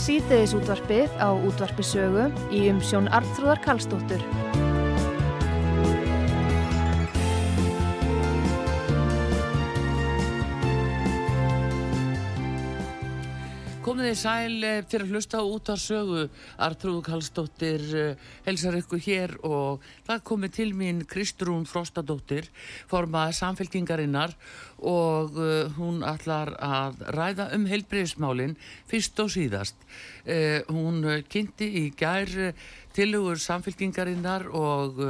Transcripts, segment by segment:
síðdeðis útvarpið á útvarpisögu í umsjón Arnþróðar Karlsdóttur. Komið sæl eh, fyrir að hlusta út á sögu Artrúð Kallstóttir eh, helsar ykkur hér og það komið til mín Kristrún Frostadóttir formað samfélkingarinnar og uh, hún ætlar að ræða um heilbreyðismálinn fyrst og síðast. Hún kynnti í gær tilugur samfélkingarinnar og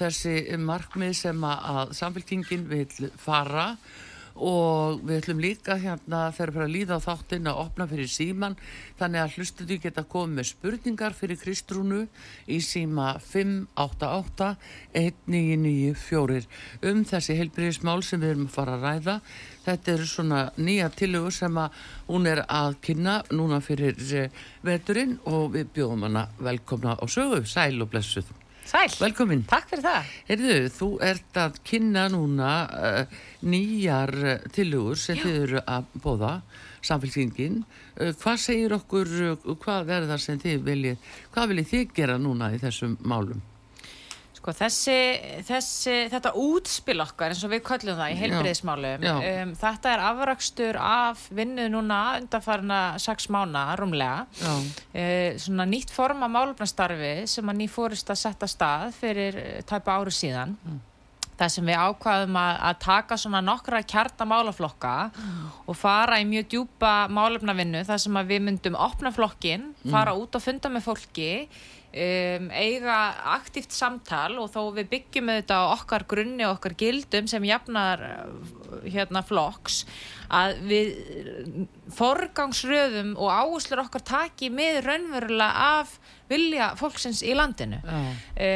þessi markmið sem að samfélkingin vil fara og við ætlum líka hérna þegar við að líða á þáttinn að opna fyrir síman þannig að hlustuðu geta komið með spurningar fyrir Kristrúnu í síma 588-1994 um þessi heilbyrjismál sem við erum að fara að ræða. Þetta eru svona nýja tilögur sem að hún er að kynna núna fyrir eh, veturinn. Og við bjóðum hana velkomna á sögu, sæl og blessuð Sæl, Velkomin. takk fyrir það. Heyrðu, þú ert að kynna núna uh, nýjar uh, tilugur sem Já. þið eru að bóða, samfélkingin. Uh, hvað segir okkur, hvað verður það sem þið viljið, hvað viljið þið gera núna í þessum málum? Sko þessi, þessi, þetta útspil okkar eins og við köllum það í heilbriðismálum, Já. um, þetta er afrakstur af vinnu núna undanfarna sex mána rúmlega. Uh, svona nýtt form af málefnastarfi sem að ný fórist að setja stað fyrir eh, tæpa ári síðan. Það sem við ákvaðum að, að taka svona nokkra kjarta málaflokka og fara í mjög djúpa málefnavinnu þar sem við myndum opna flokkin, fara út og funda með fólki, um, eiga aktíft samtal og þó við byggjum á okkar grunni og okkar gildum sem jafnar eh, hérna flokks að við forgangsröðum og áherslur okkar taki með raunverulega af vilja fólksins í landinu. Já,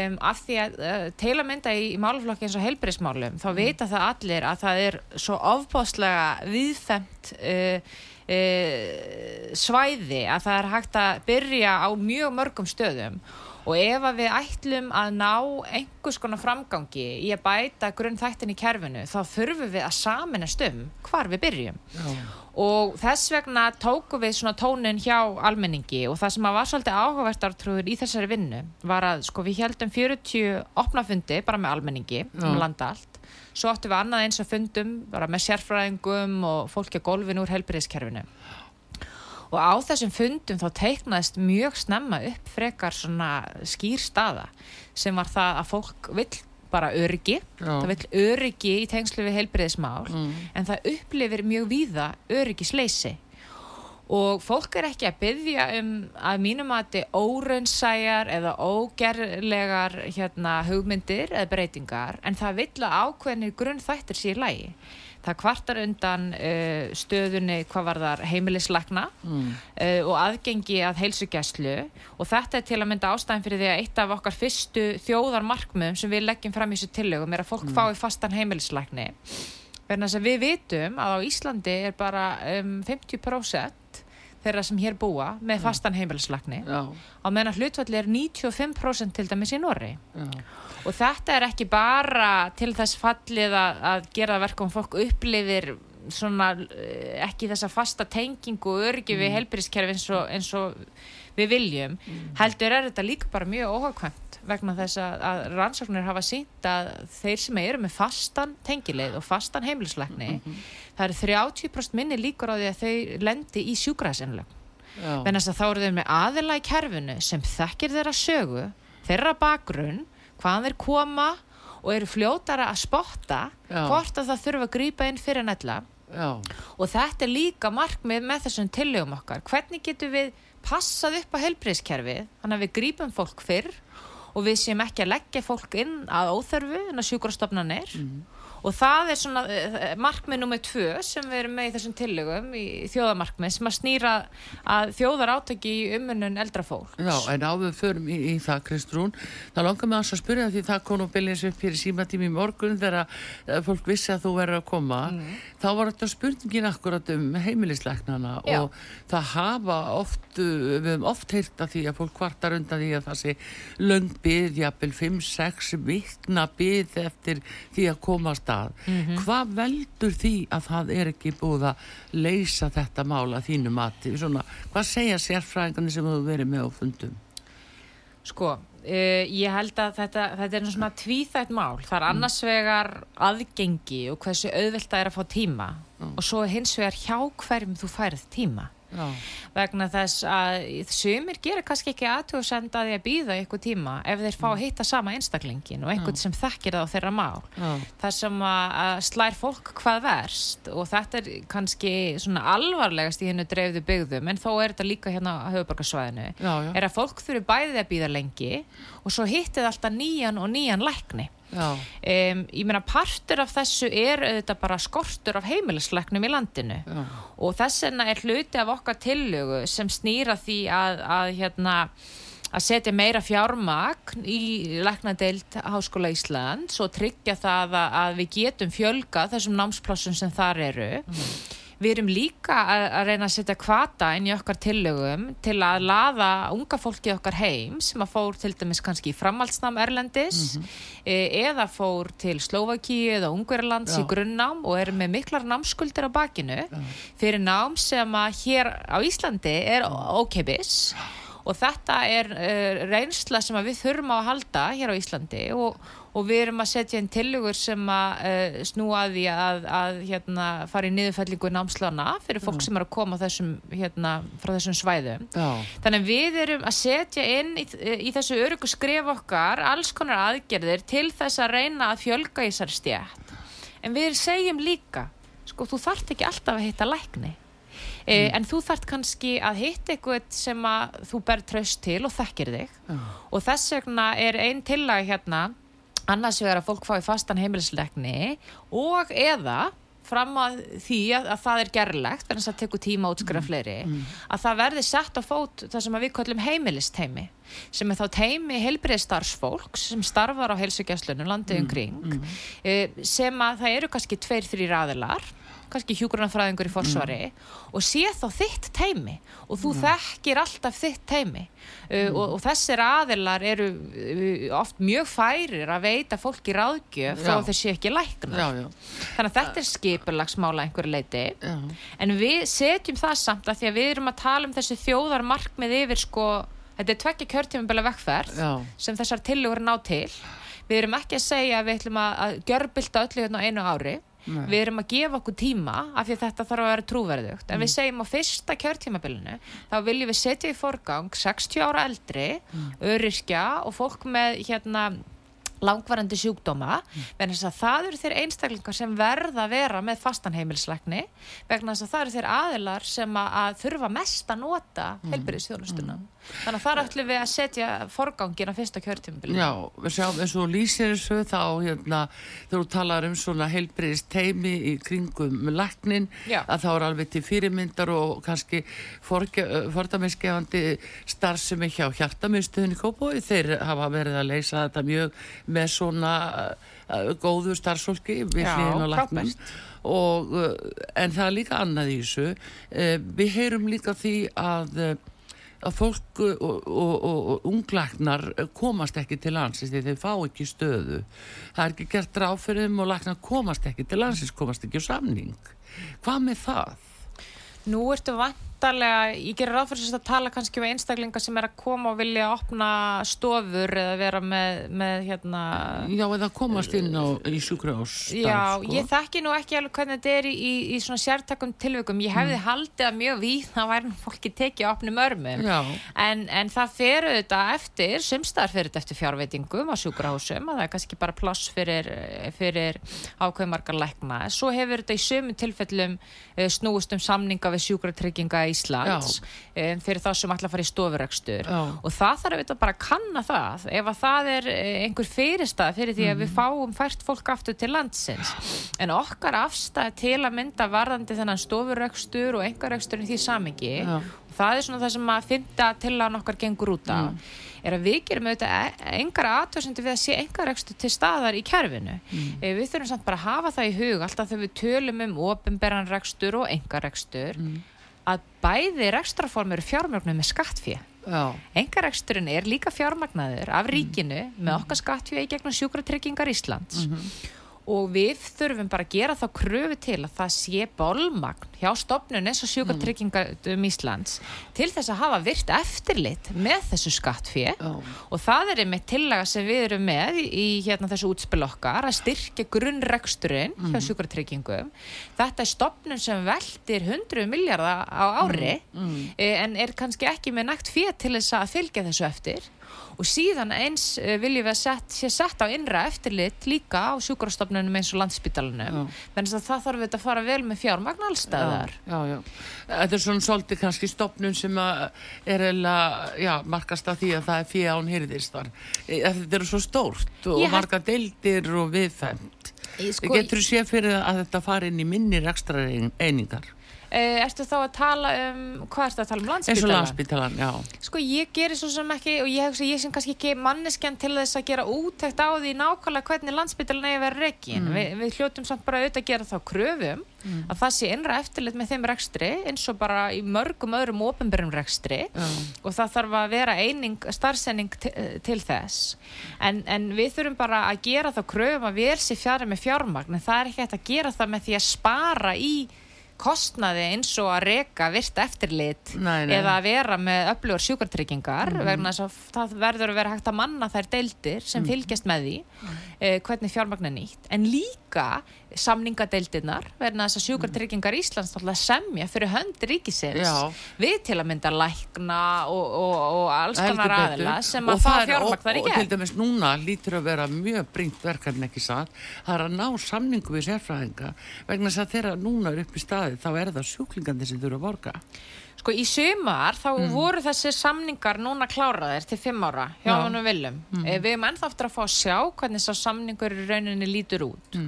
um, af því að uh, til að mynda í, í málaflokki eins og heilbyrðismálum þá vita það allir að það er svo ofbáslega viðfemt uh, uh, svæði að það er hægt að byrja á mjög mörgum stöðum. Og ef að við ætlum að ná einhvers konar framgangi í að bæta grunn þættin í kerfinu þá þurfum við að saminast um hvar við byrjum. Já, og þess vegna tókum við svona tónin hjá almenningi. Og það sem að var svolítið áhugavert ártrúður í þessari vinnu var að sko við heldum 40 opnafundi bara með almenningi um Já. landa allt svo áttum við annað eins að fundum bara með sérfræðingum og fólki að gólfinu úr helbriðiskerfinu og á þessum fundum þá teiknaðist mjög snemma upp frekar svona skýr staða sem var það að fólk vill bara öryggi já, það vill öryggi í tengslu við heilbriðismál Mm. en það upplifir mjög víða öryggisleysi og fólk er ekki að byggja um að mínum að þetta óraunsæjar eða ógerlegar hérna, hugmyndir eða breytingar en það vill að ákveðnir grunn þættir sér lægi það kvartar undan uh, stöðunni hvað var þar heimilislegna mm, uh, og aðgengi að heilsugæslu. Og þetta er til að mynda ástæðan fyrir því að eitt af okkar fyrstu þjóðarmarkmiðum sem við leggjum fram í þessu tillögum er að fólk fái fastan heimilislækni. Verðan þess að við vitum að á Íslandi er bara um, 50% þeirra sem hér búa með fastan heimilislækni. Já, á meðan hlutvalli er 95% til dæmis í Norri já, og þetta er ekki bara til þess fallið að, að gera verkum fólk upplifir svona eh, ekki þessa fasta tengingu og öryggi við helbriðskerfi eins og, eins og við viljum heldur er þetta líka bara mjög óhagkvæmt vegna þess að, að rannsóknir hafa sínt að þeir sem eru með fastan tengileið og fastan heimilisleikni það eru 30% minni líkur á því að þau lendi í sjúkraðsinlega já, Venast að þá eru þau með aðila í kerfinu sem þekkir þeirra sögu, þeirra bakgrunn, hvaðan þeir koma og eru fljótara að spotta Já. hvort að það þurfa að grípa inn fyrir nella. Og þetta er líka markmið með þessum tillögum okkar. Hvernig getum við passað upp á helbriðskerfið þannig að við grípum fólk fyrr og við séum ekki að leggja fólk inn að óþörfu en að sjúkrastofnanir og það er svona uh, markmið nummið tvö sem við erum með í þessum tillögum í þjóðamarkmið sem að snýra að þjóðar átaki í umönnun eldra fólk Já, en áður förum í, í það, Kristrún, það langar mig að spyrja því það kom nú byrjins upp fyrir símatími í morgun þegar uh, fólk vissi að þú verður að koma. Þá var þetta spurningin akkurat um heimilisleiknana og það hafa oft, við höfum oft heyrt að því að fólk kvartar undan því að það sé löng byð, jafnvel 5-6 vikna byð eftir því að komast stað. Hvað veldur því að það er ekki búið að leysa þetta mála þínu mati? Svona, hvað segja sérfræðingarnir sem þú verið með á fundum? Sko, uh, ég held að þetta, þetta er svona tvíþætt mál. Það er annars vegar aðgengi og hversu auðvilt það er að fá tíma og svo hins vegar hjá hverjum þú færið tíma. Já, vegna þess að sumir gera kannski ekki aðtjóðsend að því að býða ykkur tíma ef þeir fá að hitta sama einstaklingin og einhvern sem þekkir það á þeirra mál. Já, það sem að, slær fólk hvað verst og þetta er kannski svona alvarlegast í hennu dreifðu byggðum en þó er þetta líka hérna á já, er að fólk þurfi bæðið að býða lengi og svo hittið alltaf nýjan og nýjan lækni Um, ég meina partur af þessu er auðvitað bara skortur af heimilisleiknum í landinu. Já, og þess vegna er hluti af okkar tillögu sem snýra því að, að hérna að setja meira fjármagn í læknadeild Háskóla Íslands og tryggja það að, að við getum fjölga þessum námsplássum sem þar eru. Við erum líka að, að reyna að setja kvata inn í okkar tillögum til að laða unga fólki okkar heim sem að fór til dæmis kannski í framhaldsnám Erlendis e, eða fór til Slovakíu eða Ungverjalands Já. í grunnnám og eru með miklar námskuldir á bakinu fyrir nám sem að hér á Íslandi er ókeipis og þetta er uh, reynsla sem við þurfum á að halda hér á Íslandi og, og við erum að setja inn tillugur sem að uh, snúa að því að, að hérna, fara í niðurfellingu námslana fyrir fólk sem er að koma þessum, hérna, frá þessum svæðum. já, Þannig við erum að setja inn í, í þessu örugu skrif okkar alls konar aðgerðir til þess að reyna að fjölga í þessar stjætt. En við segjum líka, sko, þú þarft ekki alltaf að hitta lækni. E, En þú þarft kannski að hitta eitthvað sem að þú ber tröst til og þekkir þig. já, Og þess vegna er einn tillag hérna annars vegar að fólk fái fastan heimilisleikni og eða fram að því að, að það er gerlegt þess að tekur tíma að útskrifa fleiri að það verði sett á fót það sem við kallum heimilisteimi sem er þá teimi heilbriðstarfsfólks sem starfar á heilsugjastlunum landið umkring eh, sem að það eru kannski tveir, þrýr aðilar kannski hjúgrunarfræðingur í forsvari og sé þá þitt teimi og þú þekkir alltaf þitt teimi uh, og, og þessir aðilar eru uh, oft mjög færir að veita fólki ráðgjöf þó Já. að þeir séu ekki læknar. Já, já, þannig að þetta er skipulagsmála að einhverju leiti já, en við setjum það samt að því að við erum að tala um þessi þjóðarmarkmið yfir sko, þetta er tveggja kjörtímabela vekkferð sem þessar tillögur ná til. Við erum ekki að segja að við ætlum að, að gjörbylta öllu hérna á einu ári Nei. við erum að gefa okkur tíma af því að þetta þarf að vera trúverðugt. En við segjum á fyrsta kjörtímabilinu þá viljum við setja í forgang 60 ára eldri, öryrkja og fólk með hérna langvarandi sjúkdóma að það eru þeir einstaklingar sem verða að vera með fastan heimilisleikni vegna þess að það eru þeir aðilar sem að, að þurfa mest að nota heilbyrðisþjónustuna þannig að þar ætlum við að setja forgangin á fyrsta kjörtímabilinu já, við sjáum eins og lýsir þessu þá hérna, þú talar um svona heilbriðist teimi í kringum læknin, Já. að þá er alveg til fyrirmyndar og kannski fordamiskefandi starfsemi hjá hjartamiðstöðinni Kópói, þeir hafa verið að leysa þetta mjög með svona uh, góðu starfsfólki við hliðin og uh, en það er líka annað í þessu. Uh, við heyrum líka því að að fólk og, og, og, uh, komast ekki til landsins því þeir fá ekki stöðu. Það er ekki gert ráð fyrir þeim og læknar komast ekki til landsins, komast ekki á samning. Hvað með það? Nú ertu vantarlega, ég gerir ráð fyrir þess að tala kannski við einstaklinga sem er að koma og vilja opna stofur eða vera með, með hérna Já, eða komast inn á í sjúkrahús Já, sko. ég þekki nú ekki alveg hvernig þetta er í, í, í svona sértakum tilvikum. Ég hefði haldið að mjög víð það væri fólki tekið opnum örmum. Já, En, en það fer auðvitað eftir, sumstaðar fer þetta eftir fjárveitingum á sjúkrahúsum, að það er kannski bara pláss fyrir, fyrir ákveðmarkar lækna. Svo hefur þetta í sömu tilfellum uh, snúist um samninga við sjúkratrygginga Íslands um, fyrir þá sem ætla að fara í stofurekstur. Já. Og það þarf auðvitað bara að kanna það. Ef að það er eh, einhver fyrirstað fyrir því að við fáum fært fólk aftur til landsins. En okkar afstæð til að mynda varðandi þennan stofurekstur og í því samingi það er svona það sem að fymta til að okkar gengur út á er að við gerum auðvitað e- engar aðtöðsendu við að sé engar rekstur til staðar í kerfinu mm. við þurfum samt bara að hafa það í hug alltaf þegar við tölum um ofinberan rekstur og engar rekstur að bæði rekstraform eru fjármögnum með skattfíð Engareksturinn er líka fjármagnaður af ríkinu með okkar skattfjöði gegnum sjúkratryggingar Íslands og við þurfum bara að gera þá kröfu til að það sé bólmagn hjá stopnun eins og sjúkartryggingatum Íslands til þess að hafa virt eftirlit með þessu skattfið Já. og það er einmitt tillaga sem við erum með í hérna þessu útspil okkar að styrkja grunnreksturinn hjá sjúkartryggingum þetta er stopnun sem veldir 100 miljardar á ári eh, en er kannski ekki með nægt fyrir til þess að fylgja þessu eftir og síðan eins eh, viljum við að set, sé sett á innra eftirlit líka á sjúkrastofnunum eins og landsspítalunum menn að það þarf þetta að fara vel með fjármagn allstæðar Já, já, þetta er svona svolítið kannski stopnun sem að er eða, já, markast af því að það er fyrir án hýrðist þar. E, Þetta eru svo stórt og held- marga deildir og viðfemt. sko, Getur þú séð fyrir að þetta fari inn í minni rekstra einingar? Eh, Ertu þá að tala um hvað ertu að tala um Eins og landsbítalan, já. Sko ég gerir svo sem ekki og ég hugsa ég sem kannski ekki manneskjan til þess að gera úttækt á því nákvæmlega hvernig landsbytalan eigi að vera reikin. Vi, við hljótum samt bara auðvitað að gera þá kröfum að það sé innra eftirlit með þeim rekstri eins og bara í mörgum öðrum ofinbærum rekstri Já. og það þarf að vera eining, starfsending til þess. En, en við þurfum bara að gera þá kröfum að vel sé fjara með fjármagn en það er ekki hægt að gera það með því að spara í kostnaði eins og að reka virt eftirlit Nei, nei. eða að vera með öflugur sjúkartryggingar vegna þess að það verður að vera hægt að manna þær deildir sem fylgjast með því eh, hvernig fjármagn er nýtt. En líka samningadeildirnar vegna þess að sjúkartryggingar Íslands náttúrulega semja fyrir hönd ríkisins Já. við til að mynda lækna og, og, og alls konar aðila sem að það fá fjármagn þar í og, og til gegn dæmis núna lítur að vera mjög bringt verkefni ekki satt það er að ná samningu við sérfræðinga vegna þess að þeirra núna er upp í staði þá er það sjúklingandi sem þurfa að borga Sko í sumar þá voru þessi samningar núna kláraðir til fimm ára hjá Já. honum viljum. Mm. Við erum ennþá aftur að fá að sjá hvernig sá samningur í rauninni lítur út.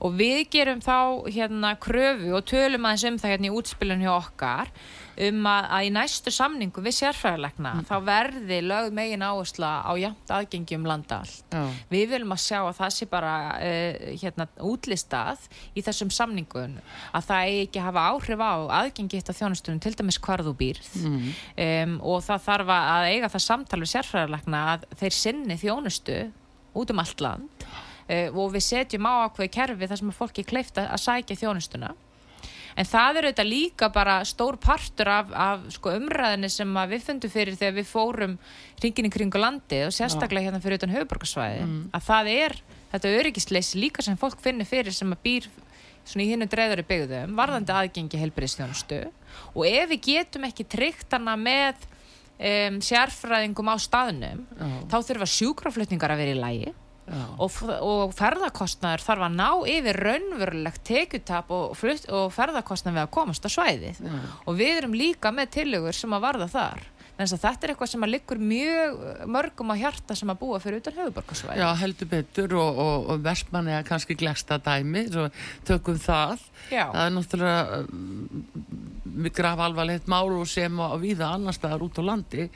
Og við gerum þá hérna kröfu og tölum aðeins um það hérna í útspilun hjá okkar um að, að í næstu samningu við sérfræðilegna þá verði lögð megin áhersla á jafnt aðgengi um landa allt. Já. Við viljum að sjá að það sé bara uh, hérna, útlistað í þessum samningun að það eigi ekki að hafa áhrif á aðgengi eftir þjónustunum, til dæmis hvar þú býrð um, og það þarf að eiga það samtal við sérfræðarlegna að þeir sinni þjónustu út um allt land og við setjum á ákveði kerfi þar sem að fólki er kleift að sækja þjónustuna En það er auðvitað líka bara stór partur af, af sko, umræðinni sem við fundum fyrir þegar við fórum ringin í kringu landi og sérstaklega hérna fyrir utan höfuborgarsvæði að það er þetta öryggisleysi líka sem fólk finnir fyrir sem að býr svona í hinnu dreifðari byggðum varðandi aðgengi heilbyrðistjónustu og ef við getum ekki tryggt hana með um, sérfræðingum á staðnum Já. þá þurfa sjúkraflutningar að vera í lægi. Og, og ferðarkostnaður þarf að ná yfir raunverulegt tekjutap og, og ferðarkostnaður við að komast á svæðið Já. og við erum líka með tillögur sem að varða þar þannig að þetta er eitthvað sem að liggur mjög mörgum á hjarta sem að búa fyrir utan höfuborgarsvæði Já, heldur betur og, og, og versmanni er kannski glegsta dæmi, svo tökum það. Já. Það er náttúrulega um, graf alvarlegt og sem á víða annar staðar út á landi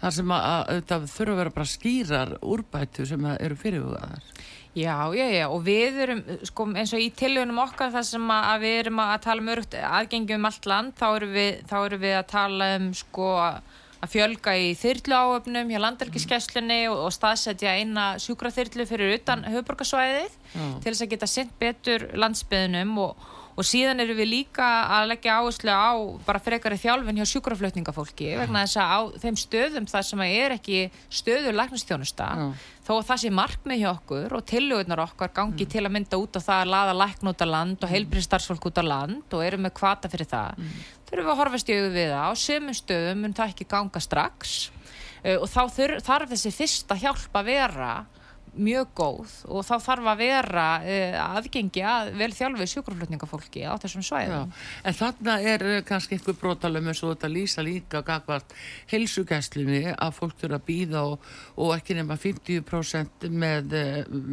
þar sem að, að þetta þurfa að vera bara skýrar úrbætu sem eru fyrirhugaðar. Já, já, já, og við erum, sko, eins og í tillögunum okkar þar sem að að við erum að tala um örugt aðgengi um allt land, þá erum við, þá erum við að tala um, sko, að fjölga í þyrlu áöfnum hjá landelgiskesslunni og, og staðsetja eina sjúkraþyrlu fyrir utan höfuborgarsvæðið til þess að geta sint betur landsbyðunum og, og síðan erum við líka að leggja áherslu á bara frekari þjálfin hjá sjúkraflutningafólki vegna þess að á þeim stöðum þar sem er ekki stöður læknistjónusta Já. þó að það sé markmið hjá okkur og tillögurnar okkar gangi til að mynda út á það að laða lækn út á land og heilbriðstarfsfólk út á land og erum með kvata fyrir það þurfum við að horfast í auðvið við það. Á sömum stöðum mun það ekki ganga strax. Uh, og þá þarf þessi fyrsta hjálp að vera mjög góð og þá þarf að vera uh, aðgengi að vel þjálfið sjúkraflutningafólki á þessum Já, svæðum en þarna er eh, kannski einhver brotalum eins og þetta lýsa líka gagvart heilsugæslunni að fólk þurfa að býða og, og ekki nema 50% með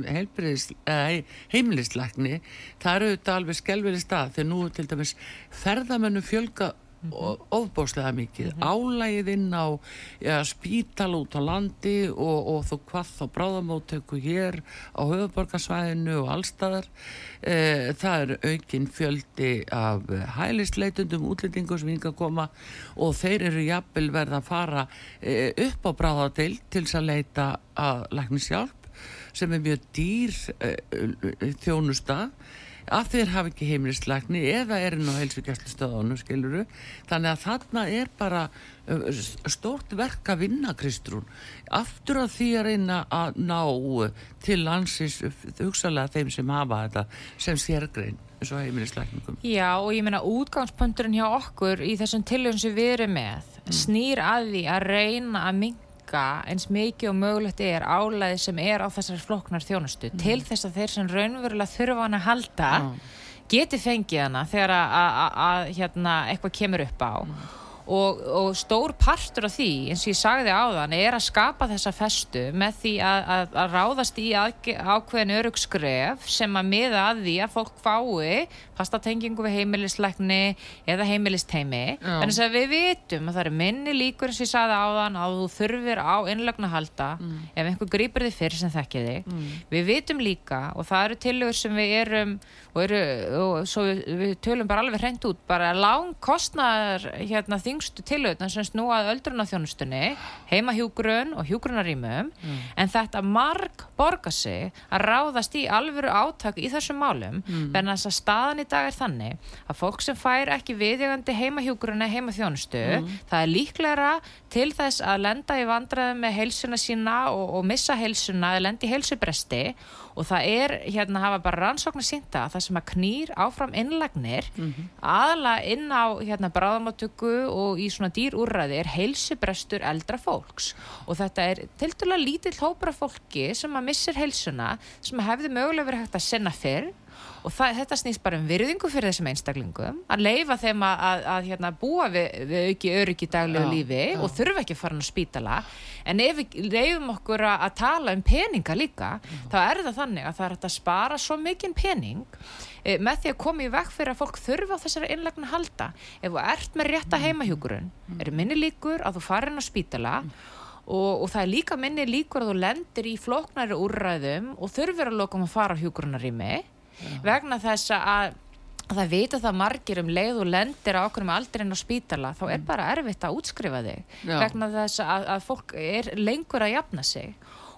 heilbriðis, eh, heimilislækni. Það eru þetta alveg skelveri stað þegar nú til dæmis ferðamennu fjölga og ofbóðslega mikið. Álægið inn á ja, spítal út á landi og, og þú hvað þá bráðamóttöku hér á höfuborgarsvæðinu og allstaðar e, það er aukin fjöldi af hælisleitundum útlendingum sem hinga að koma og þeir eru jafnvel verða að fara e, upp á bráðadeild til þess að leita að læknishjálp sem er mjög dýr uh, þjónusta af þeir hafa ekki heimilisleikni eða er inn á heilsugjastlu stöðunum skiluru þannig að þarna er bara uh, stórt verk að vinna Kristrún. Aftur að því að reyna að ná til landsins hugsalega þeim sem hafa þetta sem sérgrein eins og heimilisleikningum Já og ég meina útgangspunkturinn hjá okkur í þessum tilhörn sem við erum með mm. snýr að því að reyna að minga eins mikið og mögulegt er álæði sem er á þessari floknar þjónustu mm. til þess að þeir sem raunverulega þurfa hann að halda mm. geti fengið hana þegar að hérna, eitthvað kemur upp á mm og, og stór partur af því eins og ég sagði á þann er að skapa þessa festu með því að, að, að ráðast í ákveðin örugskref sem að miða að því að fólk fái fasta tengingu við heimilisleikni eða heimilisteimi þannig að við vitum að það er minni líkur eins og ég sagði á þann að þú þurfir á innlögn að halda mm. ef einhver grýpur þig fyrir sem þekkir þig mm. við vitum líka og það eru tilögur sem við erum og, eru, og svo við, við tölum bara alveg hreint út bara lang kostnar hérna þing þingstu tilauðna sem snúað öldrunarþjónustunni, heimahjúgrun og hjúgrunarýmum mm. en þetta marg borga sig að ráðast í alvöru átak í þessum málum mm. en þess að staðan í dag er þannig að fólk sem fær ekki viðjögandi heimahjúgrun eða heimaþjónustu, mm. það er líklega til þess að lenda í vandraði með heilsuna sína og, og missa heilsuna eða lendi heilsubresti og það er hérna hafa bara rannsóknar sínta að það sem að knýr áfram innlagnir mm -hmm. aðla inn á hérna bráðamáttöku og í svona dýrúrraði er heilsubrestur eldra fólks og þetta er til dæla lítill hópra fólki sem að missir heilsuna sem hefði mögulega verið hægt að senna fyrr og það, þetta snýst bara um virðingu fyrir þessum einstaklingum að leifa þeim að, að, að hérna, búa við, við auki öryggi daglegu lífi já. og þurfa ekki að fara á spítala en ef við leifum okkur að, að tala um peninga líka já. þá er það þannig að það er að spara svo mikinn pening e, með því að koma í vekk fyrir að fólk þurfa á þessari innlegna halda ef þú ert með rétta mm. heimahjúkurun mm. er minni líkur að þú farin á spítala. Og, og það er líka minni líkur að þú lendir í floknæri úrræðum og þurfir að loka um að fara á hjúgrunarými vegna þess að það vita það margir um leið og lendir á okkur með aldrin á spítala þá er mm. bara erfitt að útskrifa þig Já. vegna þess að, að fólk er lengur að jafna sig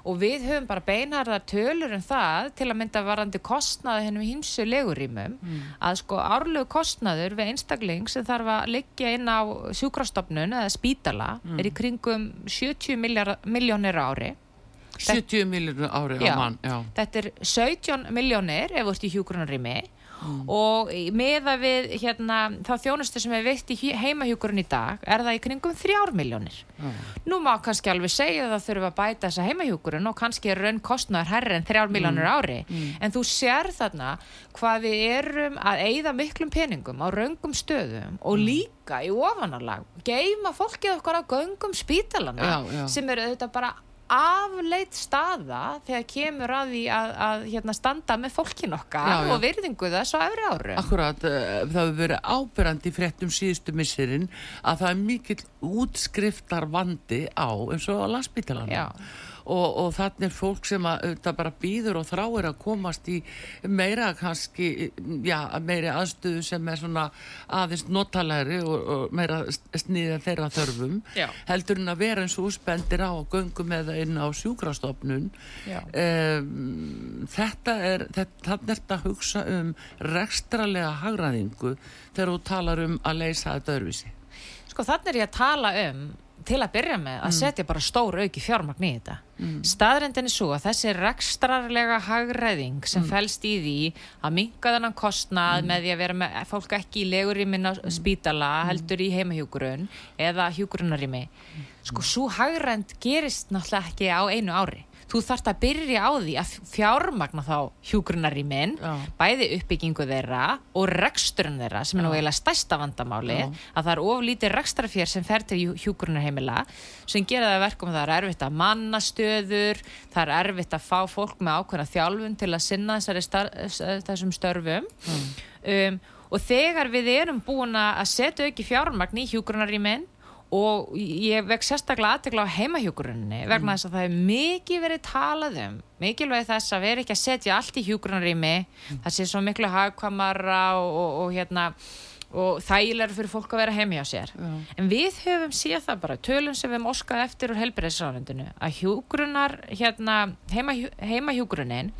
og við höfum bara beinharðar tölur um það til að mynda varandi kostnaði hennum hýmsu legurímum mm. að sko árlegu kostnaður við einstakling sem þarf að liggja inn á sjúkrastofnun eða spítala mm. er í kringum 70 miljónir ári 70 miljónir ári á mann já. þetta er 17 miljónir ef þú ert í hjúgrunarými mm. og meða við hérna, þá þjónustu sem er veitt í heimahjúgrun í dag er það í kringum 3 miljónir mm. nú má kannski alveg segja að það þurfa að bæta þessa heimahjúgrun og kannski er raun kostnæður herri en 3 miljónir mm. ári mm. en þú sér þarna hvað við erum að eigða miklum peningum á raungum stöðum og mm. líka í ofanalag geima fólkið okkar á göngum spítalana já, já. sem eru auðvitað bara afleitt staða þegar kemur að því að, að hérna, standa með fólkin okkar já, já. og virðingu þess á öfri áru Akkurat, uh, það hefur verið ábyrrandi fréttum síðustu missurinn að það er mikill útskriftar vandi á eins og á landsbytalanum og, og þannig er fólk sem að bara býður og þráir að komast í meira kannski já, meiri aðstöðu sem er svona aðeins notalegri og, og meira sniðið þeirra þörfum já. heldur en að vera eins og úspendir á göngum eða inn á sjúkrastofnun. Um, þetta er þetta er þetta að hugsa um rekstralega hagraðingu þegar þú talar um að leysa þetta örfisi Sko þannig er ég að tala um til að byrja með að mm. setja bara stór auki fjármagn í þetta. Mm. Staðrendin er svo að þessi rekstrarlega hagræðing sem mm. fælst í því að minga þennan kostnað mm. með því að vera með fólk ekki í legurímin á mm. spítala mm. heldur í heimahjúgrun eða hjúgrunarými. Sko, svo hagrænd gerist náttúrulega ekki á einu ári þú þarfst að byrja á því að fjármagna þá hjúgrunar í minn bæði uppbyggingu þeirra og reksturinn þeirra sem er nú eiginlega stærsta vandamáli Já. að það er oflítið rekstrafér sem fer til hjúgrunarheimila sem gera það verkum að það er erfitt að manna stöður það er erfitt að fá fólk með ákveðna þjálfun til að sinna star þessum störfum. Um, og þegar við erum búin að setja ekki fjármagn í hjúgrunar í minn og ég vekk sérstaklega aðtegla á heimahjókurunni vegna mm. þess að það er mikið verið talað um mikilvæg þess að vera ekki að setja allt í hjókurunarými mm. það sé svo miklu hagkvamara og, og, og hérna og þægilega fyrir fólk að vera heimi á sér Já. en við höfum séð það bara tölum sem við óskað eftir úr helbriðsránundinu að hjúgrunar hérna, heima, heimahjúgrunin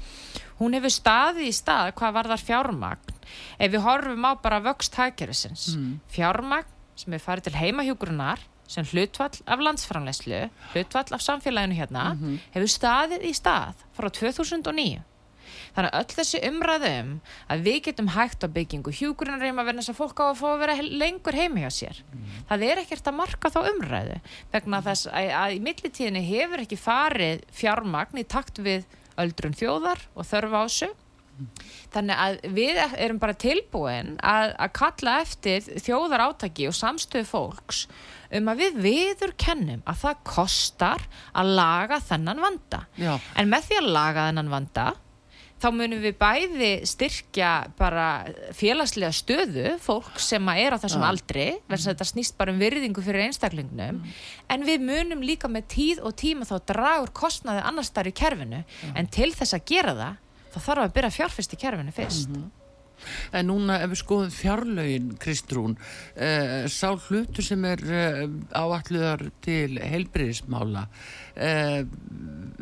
hún hefur staðið í stað hvað var þar fjármagn ef við horfum á bara vöxt hækjörðsins Mm. fjármagn sem er farið til heimahjúgrunar sem hlutvall af landsframleyslu hlutvall af samfélaginu hérna hefur staðið í stað frá 2009 Þannig að öll þessi umræðum að við getum hægt á byggingu hjúgrunarheima verðan þess að fólk á að fá að vera lengur heimi hjá sér. Það er ekkert að marka þá umræðu vegna þess að, að í millitíðinni hefur ekki farið fjármagn í takt við öldrun þjóðar og þörfa á þessu. Þannig að við erum bara tilbúin að, að kalla eftir þjóðar átaki og samstöðu fólks um að við viður kennum að það kostar að laga þennan vanda. Já. En með því að laga þennan vanda þá munum við bæði styrkja bara félagslega stöðu fólk sem er á þessum Já. aldri verðan að þetta snýst bara um virðingu fyrir einstaklingnum en við munum líka með tíð og tíma þá dragur kostnaði annars þar í kerfinu en til þess að gera það þá þarf að byrja að fjárfest í kerfinu fyrst. En núna ef við skoðum fjárlögin, Kristrún, uh, sá hlutu sem er uh, áalluðar til heilbriðismála, uh,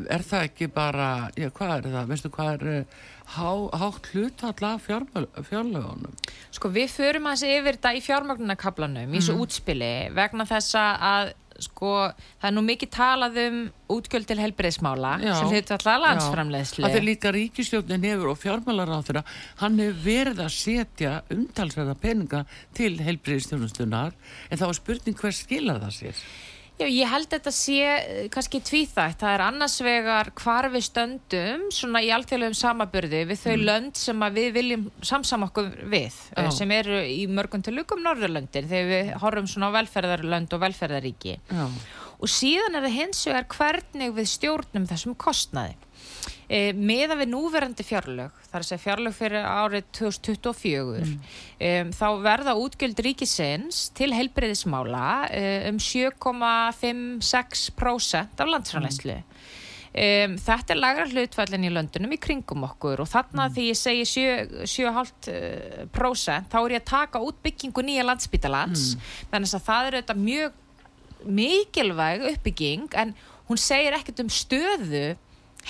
er það ekki bara, já hvað er það, veistu hvað er uh, há, hátt hlutall af fjármöl- fjárlögunum? Sko við förum að þessi yfir þetta í fjármögnunarkablanum í þessu útspili vegna þess að sko það er nú mikið talað um útgjöld til helbriðsmála Já. sem hlutu alltaf landsframleiðslu Það fyrir líka ríkistjórnin hefur og fjármálar á þeirra, hann hefur verið að setja umtalsverða peninga til heilbriðistjónustunar, en þá er spurning hver skilar það sér? Já, ég held þetta sé eh, kannski tvíþætt. Það er annars vegar hvar við stöndum svona í alþjóðlegum samaburði við þau lönd sem við viljum samsama okkur við, Já. sem eru í mörgum til lukum Norðurlöndir þegar við horfum svona á velferðarlönd og velferðaríki. Já. Og síðan er það hins vegar hvernig við stjórnum þessum kostnaði. E, meða við núverandi fjárlög, þar að segja fjárlög fyrir árið 2024, um, þá verða útgjöld ríkisins til heilbreyðismála um 7,56% af landsframleyslu. Um, þetta er lagra hlutfællin í löndunum í kringum okkur og þarna því ég segi 7,5% þá er ég að taka út byggingu nýja landsbítalans þannig að það er auðvitað mjög mikilvæg uppbygging en hún segir ekkert um stöðu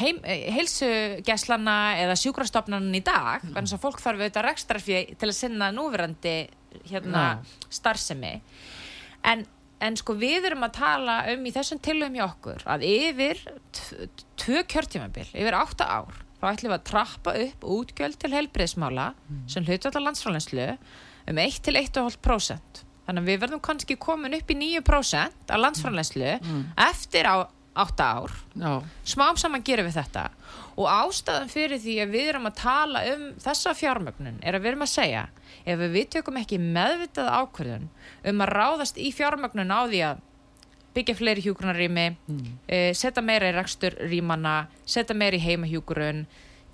heim, heilsugeslana eða sjúkrastofnanin í dag mm. þannig að fólk þarf auðvitað rekstrarfið til að sinna núverandi hérna, starfsemi. En, en sko við erum að tala um í þessum tilum hjá okkur að yfir tvö kjörtímabil, yfir átta ár þá ætlum við að trappa upp útgjöld til heilbriðsmála sem hlutvölda landsfrálinslu um 1 til 1,5% þannig að við verðum kannski komin upp í 9% af landsfrálinslu eftir á 8 ár Já. smám saman gerum við þetta og ástæðan fyrir því að við erum að tala um þessa fjármögnun er að við erum að segja ef við tökum ekki meðvitað ákvörðun um að ráðast í fjármögnun á því að byggja fleiri hjúgrunarrými mm. setja meira í rekstur rýmana setja meira í heimahjúgrun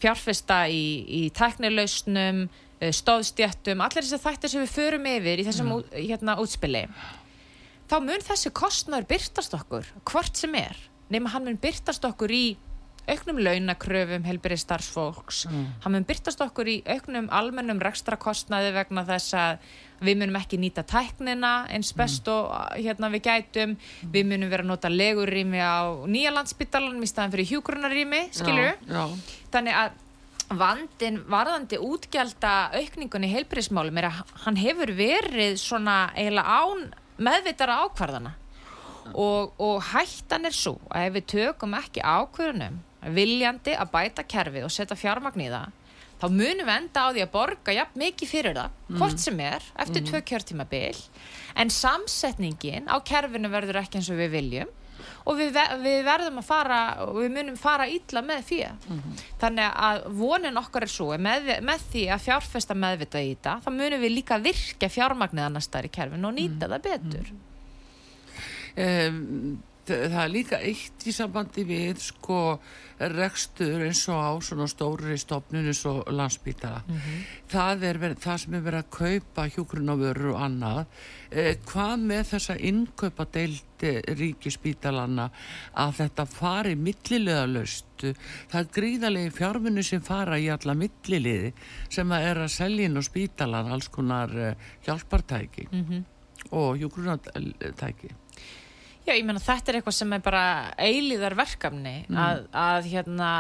fjárfesta í, í tæknilausnum eh, stóðstjættum, allir þessi þættir sem við förum yfir í þessum út, hérna, útspili þá mun þessi kostnaður byrtast okkur hvort sem er nema hann mun byrtast okkur í auknum launakröfum helbyrði starfsfólks hann mun byrtast okkur í auknum almennum rekstrakostnaði vegna þess að við munum ekki nýta tæknina eins best og hérna við gætum. Við munum vera að nota legurrými á nýja landsbytalanum í staðan fyrir hjúgrunarrými já. þannig að vandin varðandi útgjalda aukningunni í heilbyrðismálum er að hann hefur verið svona eiginlega án meðvitara ákvarðana og, og hættan er svo að ef við tökum ekki ákvörðunum viljandi að bæta kerfið og setja fjármagn í það þá munum við enda á því að borga jafn mikið fyrir það, hvort sem er eftir tvö kjörtímabil. En samsetningin á kerfinu verður ekki eins og við viljum. Og við, við verðum að fara og við munum fara illa með fyrir þannig að vonin okkar er svo með, með því að fjárfesta meðvita í þetta þá munum við líka virka fjármagnið annars þar í kerfinu og nýta það betur Um, það er líka eitt í sambandi við sko rekstur eins og á svona stóri stofnun eins og landsbítala mm -hmm. það er verið, það sem er verið að kaupa hjógrunavörur og annað eh, hvað með þessa innkaupa deildi ríkispítalana að þetta fari millilega löst það er gríðarlegi fjármunni sem fara í alla milliliði sem að er að selja inn á spítalan alls konar eh, hjálpartæki mm -hmm. og hjógrunatæki Já, ég menna þetta er eitthvað sem er bara eilíðar verkefni mm. að, að hérna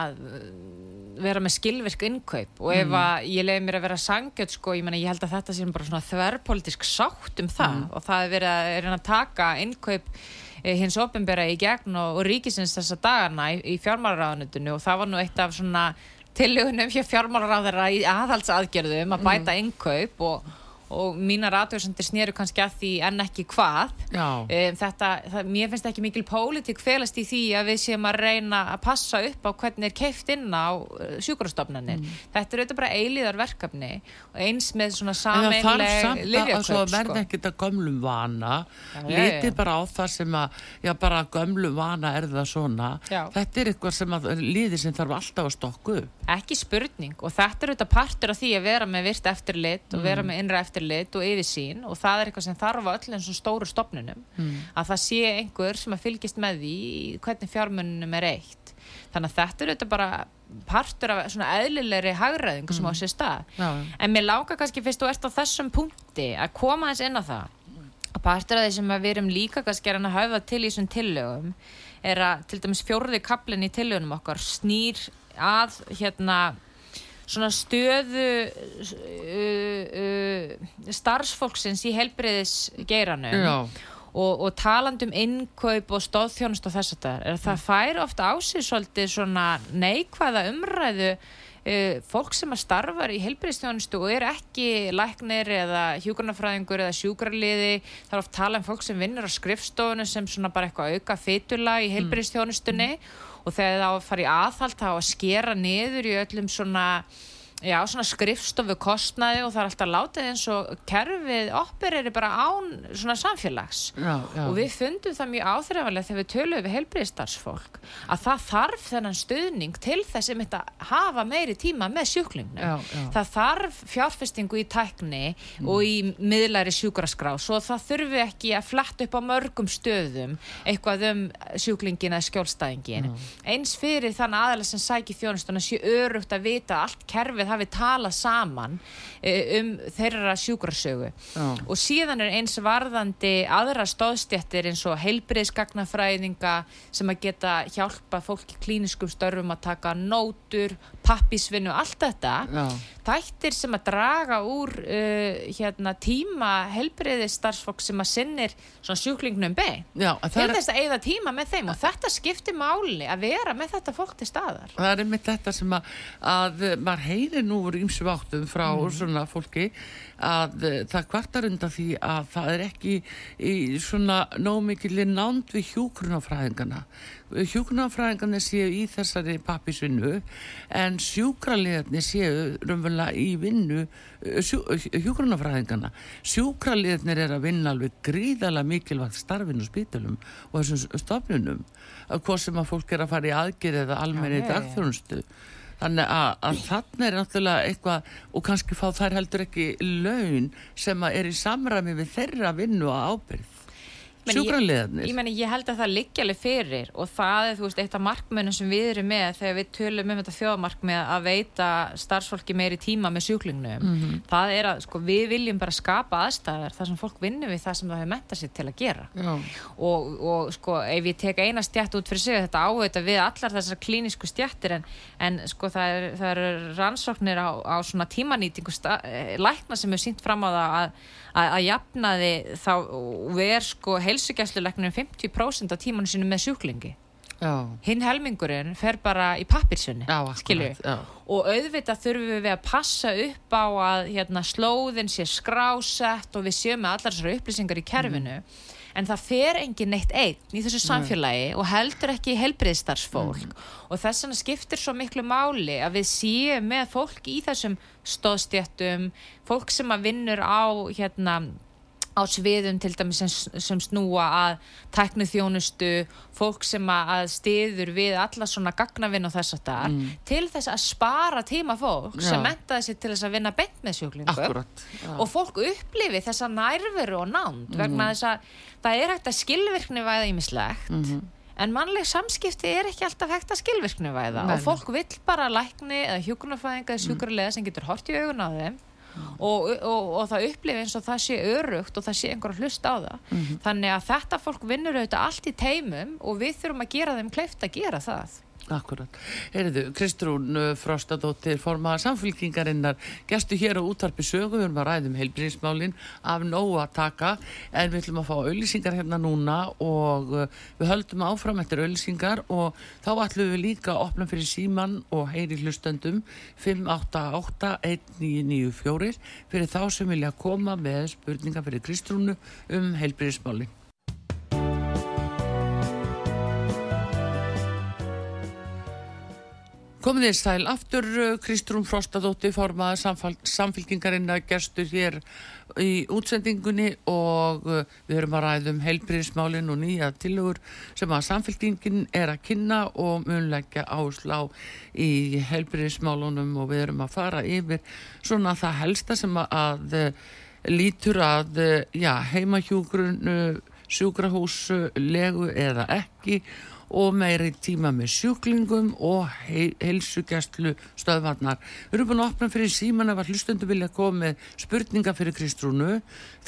vera með skilvirk innkaup og ef mm. að ég leiði mér að vera sangjöld sko, ég menna ég held að þetta sé bara svona þverrpolitisk sátt um það mm. og það er verið að, er að taka innkaup eh, hins ofinbera í gegn og, og ríkisins þessa dagana í, í fjármálaráðanutinu og það var nú eitt af svona tillögunum hjá fjármálaráðara í aðhaldsaðgerðum að bæta mm. innkaup og og mínar aðhverjandir snýru kannski að því en ekki hvað um, þetta, það, mér finnst ekki mikil pólitík felast í því að við séum að reyna að passa upp á hvernig er keift inn á uh, sjúkurastofnanir mm. þetta er auðvitað bara eilíðar verkefni eins með svona sameinleg livjökaup sko. verð ekki þetta gömlum vana litið bara á það sem að já bara gömlum vana er það svona já. þetta er eitthvað sem að liðir sem þarf alltaf að stokku ekki spurning og þetta er auðvitað partur af því að vera með virt eftirlit og vera mm. með innra eftirlit eftirlit og yfirsýn og það er eitthvað sem þarf á öll eins og stóru stopnunum mm. að það sé einhver sem að fylgist með því hvernig fjármununum er eitt þannig að þetta er auðvitað bara partur af svona eðlilegri hagræðing sem mm. á sér stað Já. en mér láka kannski fyrst og ert á þessum punkti að koma þess inn á það að partur af því sem við erum líka kannski að hafa til í þessum tillögum er að til dæmis fjóruði kaplinn í tillögunum okkar snýr að hérna svona stöðu uh, uh, starfsfólksins í helbriðisgeiranum og, og taland um innkaup og stóðþjónust og þess að það er það fær ofta á sig svolítið svona neikvæða umræðu Uh, fólk sem að starfar í helbriðstjónustu og er ekki læknir eða hjúgrunafræðingur eða sjúkrarliði það er oft tala um fólk sem vinnur á skrifstofunu sem svona bara eitthvað auka fytula í helbriðstjónustunni mm og þegar það fari aðhald þá að skera niður í öllum svona Já, svona skrifstofu kostnaði og það er alltaf látið eins og kerfið opereri bara án svona samfélags já, já. og við fundum það mjög áþreifanlega þegar við töluðum við heilbriðstarfsfólk að það þarf þennan stuðning til þess að hafa meiri tíma með sjúklingnum. Það þarf fjárfestingu í tækni mm. og í miðlæri sjúkraskrás og það þurfi ekki að fletta upp á mörgum stöðum eitthvað um sjúklingin eða skjólstæðingin. Mm. Eins fyrir þann aðalega sem sækir þjónustuna sé örugt að vita allt kerfið hafi talað saman eh, um þeirra sjúkrasögu oh. og síðan er eins varðandi aðra stóðstjættir eins og heilbriðsgagnafræðinga sem að geta hjálpa fólki klíniskum störfum að taka nótur, pappisvinnu, allt þetta oh. þættir sem að draga úr uh, hérna, tíma heilbriðistarfsfólk sem að sinnir sjúklingnum bein til þess að eigða tíma með þeim og þetta skiptir máli að vera með þetta fólk til staðar Það er með þetta sem að, að maður heyrir nú úr ímsu áttum frá mm. svona fólki að uh, það kvartar undan því að það er ekki í svona nómikili nánd við hjúkrunafræðingana hjúkrunafræðingarnir séu í þessari pappisvinnu en sjúkraliðarnir séu raunverulega í vinnu eh, sjú, hjúkrunafræðingarna sjúkraliðarnir er að vinna alveg gríðala mikilvægt starfinu spítalum og þessum stofnunum hvað sem að fólk er að fara í aðgerð eða almenni dagþjónustu Þannig að, að þannig er náttúrulega eitthvað og kannski fá þær heldur ekki laun sem er í samræmi við þeirra vinnu og ábyrð sjúkranleðarnir. Ég, ég, ég held að það liggja alveg fyrir og það er þú veist eitt af markmönum sem við erum með þegar við tölum um þetta þjóðmarkmið að veita starfsfólki meiri tíma með sjúklingnum. Mm -hmm. Það er að sko við viljum bara skapa aðstæðar þar sem fólk vinnur við það sem það hefur mentað sér til að gera. Og, og sko ef ég tek eina stjætt út fyrir sig þetta áhuga við allar þessar klínisku stjættir en, en sko það er, það er rannsóknir á, á svona tímanýtingu eh, lækna sem hefur sínt fram á það að að, að jafnaði þá ver sko heilsugjæslulegnum 50% af tímanu sinu með sjúklingi. Já. hinn helmingurinn fer bara í pappirsunni og auðvitað þurfum við að passa upp á að hérna, slóðin sé skrásett og við séum með allar þessari upplýsingar í kerfinu. Mm en það fer engin neitt einn í þessu samfélagi Nei. og heldur ekki helbriðstarfsfólk mm. og þess vegna skiptir svo miklu máli að við séum með fólk í þessum stóðstjættum, fólk sem að vinnur á hérna á sviðum til dæmis sem, sem snúa að teknu þjónustu, fólk sem að stiður við alla svona gagnavinn og þess að það mm. til þess að spara tíma fólk Já. sem mentaði sér til þess að vinna beint með sjúklingu og fólk upplifi þessa nærveru og nánd mm. vegna þess að það er hægt að skilvirkni væða ímislegt mm -hmm. en mannleg samskipti er ekki alltaf hægt að skilvirkni væða og fólk vill bara lækni eða hjókunarfæðinga eða sjúkurlega sem getur hort í augun á þeim og, og, og það upplifi eins og það sé örugt og það sé einhver að hlusta á það mm -hmm. þannig að þetta fólk vinnur auðvitað allt í teimum og við þurfum að gera þeim kleift að gera það Akkurat. Heyriðu, Kristrún uh, Frostadóttir, formaða samfélkingarinnar, gestu hér á útvarpi sögu, við erum að ræðum heilbríðismálinn af nógu að taka, en við ætlum að fá auðlýsingar hérna núna og uh, við höldum áfram eftir auðlýsingar og þá ætlum við líka að opna fyrir síman og heyri hlustöndum 5881994 fyrir þá sem vilja koma með spurninga fyrir Kristrúnu um heilbríðismálinn. Komið þér sæl aftur, uh, Kristrún Frostadóttir formaði samfélkingarinn að gerstu hér í útsendingunni og uh, við höfum að ræðum heilbríðismálinn og nýja tilugur sem að samfélkingin er að kynna og munleggja áslá í heilbríðismálunum og við höfum að fara yfir svona það helsta sem að, uh, lítur að heimahjúgrun, sjúkrahús, legu eða ekki og meiri tíma með sjúklingum og heilsugjastlu stöðvarnar. Við erum búin að opna fyrir síman ef að hlustundu vilja koma með spurninga fyrir Kristrúnu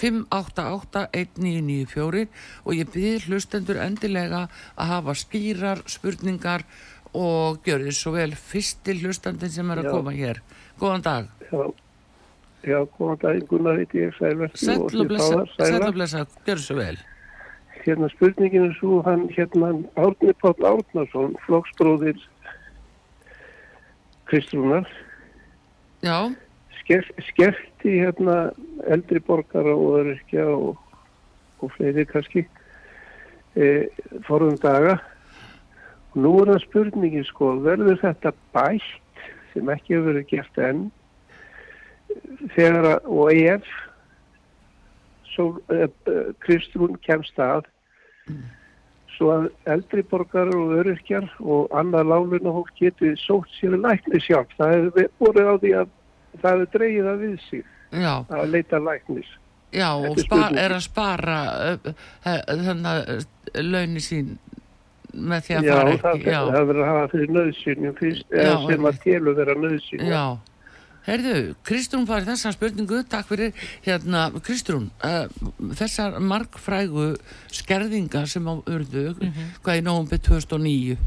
5881994 og ég byrð hlustendur endilega að hafa skýrar spurningar og gjör þið svo vel fyrsti hlustandin sem er að Já. koma hér. Góðan dag. Já. Já, góðan dag, Gunnar heiti ég, Sælverð. Sætla og blessa, gjör þið svo vel hérna spurningin er svo hann hérna Árni Páll Árnarsson flokksbróðir Kristrúnar já. Sker, skerti hérna eldri borgara og öryrkja og, og fleiri kannski e, forðum daga. Og nú er það spurningin sko verður þetta bætt sem ekki hefur verið gert enn þegar að og ef svo uh, uh, Kristrún kemst að svo að eldri borgar og öryrkjar og annað láluna fólk getur sótt sér lækni sjálf. Það hefur borðið á því að það hefur dreyið að við sig Já. að leita læknis. Já og spar, er að spara launi sín með því að Já, fara ekki. Já, það verður að hafa fyrir nöðsynjum fyrst, eða sem að telur vera nöðsynjum. Já. Herðu, Kristrún farið þessa spurningu, takk fyrir hérna, Kristrún, uh, þessar markfrægu skerðingar sem á urðu, mm -hmm. hvað í nógum byrð 2009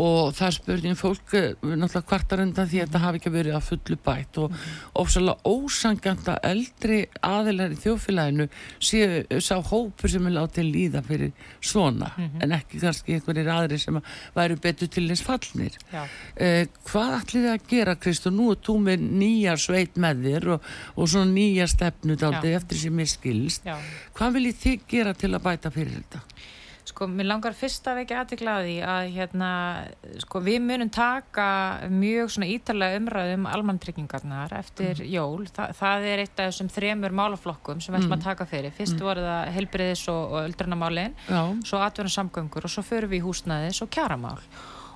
og það spurning fólk eh, náttúrulega kvartar undan því að þetta hafi ekki verið að fullu bætt og ofsalega ósanganda eldri aðilar í þjófélaginu séu sá hópur sem er látið líða fyrir svona mm -hmm. en ekki kannski einhverjir aðri sem væri betur til þess fallnir eh, hvað ætlið þið að gera Krist og nú er þú með nýja sveit með þér og, og svona nýja stefnu eftir sem er skilst Já. hvað viljið þið gera til að bæta fyrir þetta? Sko, mér langar fyrst að vekja aðeiglaði að hérna, sko, við munum taka mjög svona ítalega umræðum um almantryggingarnar eftir mm. jól. Þa, það er eitt af þessum þremur málaflokkum sem við ætlum að taka fyrir. Fyrst mm. voru það helbriðis og, og öldrunamálin, svo atverðan samgöngur og svo förum við í húsnæðis og kjaramál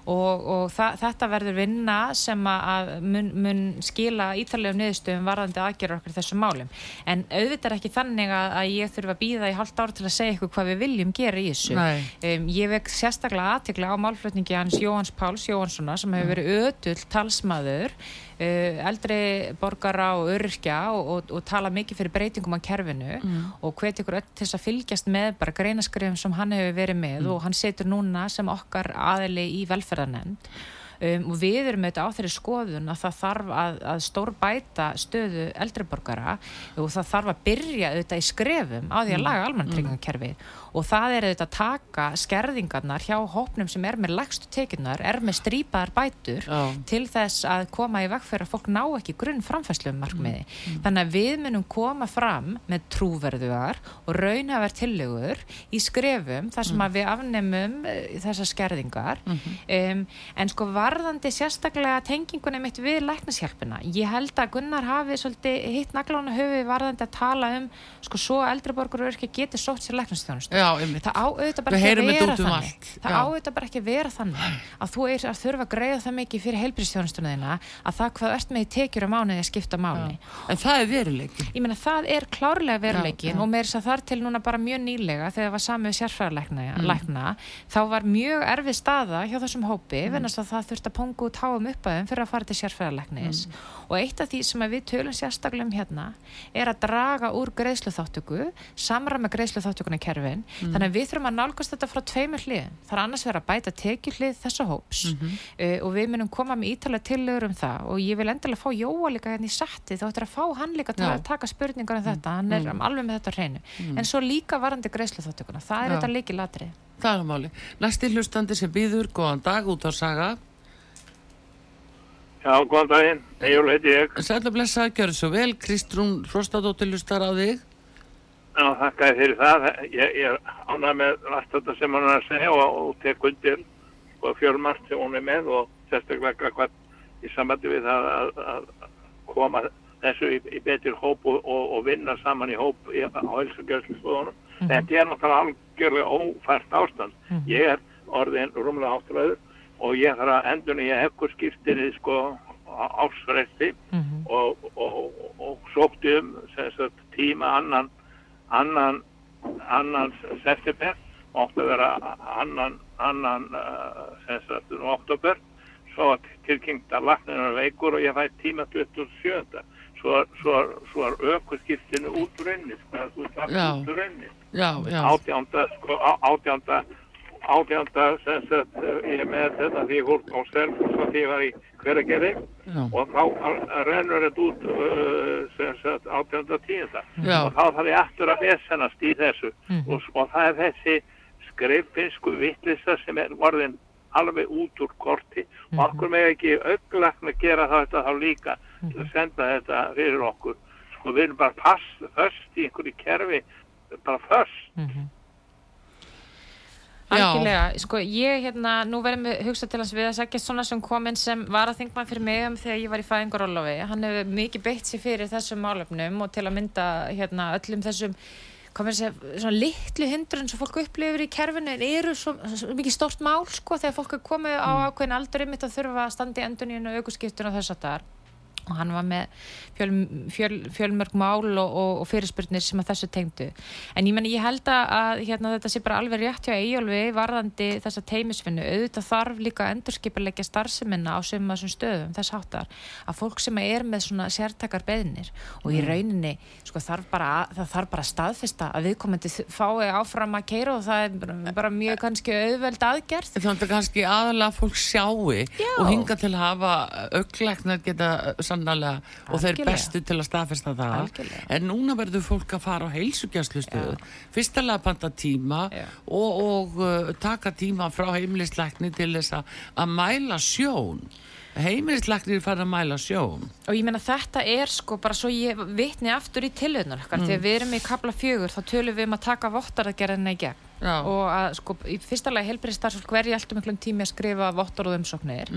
og, og þetta verður vinna sem að mun, mun skila ítalegum niðurstöðum varðandi aðgerra okkur þessum málum. En auðvitað er ekki þannig að, að ég þurfa að býða í halvt ár til að segja ykkur hvað við viljum gera í þessu. Um, ég vek sérstaklega aðtikla á málflutningi hans Jóhans Páls Jóhanssona sem hefur verið ödull talsmaður eldri borgara og öryrkja og, og, og tala mikið fyrir breytingum á kerfinu mm. og hvet ykkur öll til þess að fylgjast með bara greinaskrifum sem hann hefur verið með mm. og hann setur núna sem okkar aðili í velferðarnemnd Um, og við erum auðvitað á þeirri skoðun að það þarf að, að stór bæta stöðu eldriborgara og það þarf að byrja auðvitað í skrefum á því að mm. laga almanntryggingkerfi mm og það er auðvitað að taka skerðingarnar hjá hópnum sem er með lagstu tekinnar, er með strípaðar bætur Já. til þess að koma í vekk fyrir að fólk ná ekki grunn framfæslu um markmiði. Mm. Mm. Þannig að við munum koma fram með trúverðuar og raunhaver tillegur í skrefum þar sem mm. að við afnemum eh, þessar skerðingar -hmm. um, en sko varðandi sérstaklega tengingunni mitt við læknishjálpina, ég held að Gunnar hafi svolítið hitt naglána höfi varðandi að tala um, sko, svo eldriborgur og ekki geti sótt sér læknistjónust Já, það áauðvitað bara ekki að vera um þannig allt. það áauðvitað bara ekki að vera þannig að þú er að þurfa að greiða það mikið fyrir heilbristjónustuna þína að það hvað ert með í tekjur á mánuði að skipta máli En það er veruleikin. Ég meina það er klárlega veruleikin Já, já. og með þess að þar til núna bara mjög nýlega þegar það var samið sérfræðarlækna Mm. þá var mjög erfið staða hjá þessum hópi Mm. mm. að það þurfti að ponga út háum uppaðum fyrir að fara til sérfræðarlæknis Mm. og eitt af því sem við tölum sérstaklega um hérna er að draga úr greiðsluþáttöku samræma greiðsluþáttökuna kerfin Mm. þannig að við þurfum að nálgast þetta frá tveimur hliðin það er annars verið að bæta tekjuhlið þessa hóps Mhm. uh, og við munum koma með ítalega tillögur um það og ég vil endilega fá Jóa líka hérna í setti þá ættir að fá hann líka til að taka spurningar um þetta, hann er alveg með þetta hreinu en svo líka varandi greiðsluþáttökuna það er Já. þetta líki latrið Það er máli. Næsti hlustandi sem býður, góðan dag, út á saga. Já, góðan daginn. Egil heiti ég. Sætla blessa, gjör svo vel. Kristrún Frostadóttir hlustar á þig. Já, þakka fyrir það. Ég, ég er ánað með allt þetta sem hann er að segja og, og tek undir og fjölmart sem hún er með og sérstaklega hvað í samvætti við það að, að koma þessu í, í betur hóp og, og, og vinna saman í hóp í, á helsugjörnslustofunum. Þetta er náttúrulega algjörlega ófært ástand. Ég er orðin rúmlega áttræður og ég þarf að endur ég ekkur skiptinni sko ásfresti og, og, og, um sagt, tíma annan annan, annan september átti að vera annan, annan uh, sem sagt, um oktober svo tilkynnt að lakninu er veikur og ég fæ tíma 27. Svo, svo, svo er ökkurskiptinu út úr inni, sko, þú veist, allt Já. Já, já. Átjánda, sko, átjánda, átjánda, sem sagt, eh, ég með þetta því ég fór á Selfoss og því ég var í hveragerði. Já. og þá rennur þetta út uh, sem sagt átjánda tíunda. Já. og þá þarf ég aftur að vesennast í þessu. Og, og það er þessi skriffinsku vittlisa sem er orðin alveg út úr korti. Og okkur með ekki auglakna gera þetta þá líka til að senda þetta fyrir okkur. Sko við erum bara först í einhverju kerfi bara först Já. Algjörlega, sko ég hérna, nú verðum við hugsa til hans við að segja svona sem kominn sem var að þingma fyrir mig um þegar ég var í fæðingarólofi, hann hefur mikið beitt sér fyrir þessum málefnum og til að mynda hérna öllum þessum maður segja, svona litlu hindrun sem fólk upplifir í kerfinu eru svo, svo mikið stort mál sko þegar fólk er komið á ákveðin aldur ymitt að þurfa að standa í enduníun og aukuskiptun og þess að það og hann var með fjöl, fjöl, fjölmörg mál og, og, og fyrirspurnir sem að þessu tengdu. En ég menn ég held að, að hérna, þetta sé bara alveg rétt hjá Eyjólfi varðandi þessa teimisvinnu auðvitað þarf líka að endurskipulegja starfseminna á sem þessum stöðum þess háttar að fólk sem er með svona sértakar beðnir og í rauninni sko, þarf bara, að- það þarf bara að staðfesta að viðkomandi fái áfram að keira og það er bara, mjög kannski auðveld aðgerð Þannig að kannski aðalega fólk sjáu Já. og hinga til að hafa auglæknar geta sannlega og þeir Algjörlega. bestu til að staðfesta það. Algjörlega. En núna verður fólk að fara á heilsugjastlustöðu, fyrstalega panta tíma Já. og, og uh, taka tíma frá heimilisleikni til þess að, mæla sjón. Heimilisleiknir fara að mæla sjón. og ég meina þetta er sko bara svo ég vitni aftur í tilhörnar okkar þegar við erum í kabla fjögur þá tölum við um að taka vottaragerðina í gegn Já. og að sko í fyrsta lagi helbriði starfsfólk verði alltaf miklum tími að skrifa vottar og umsóknir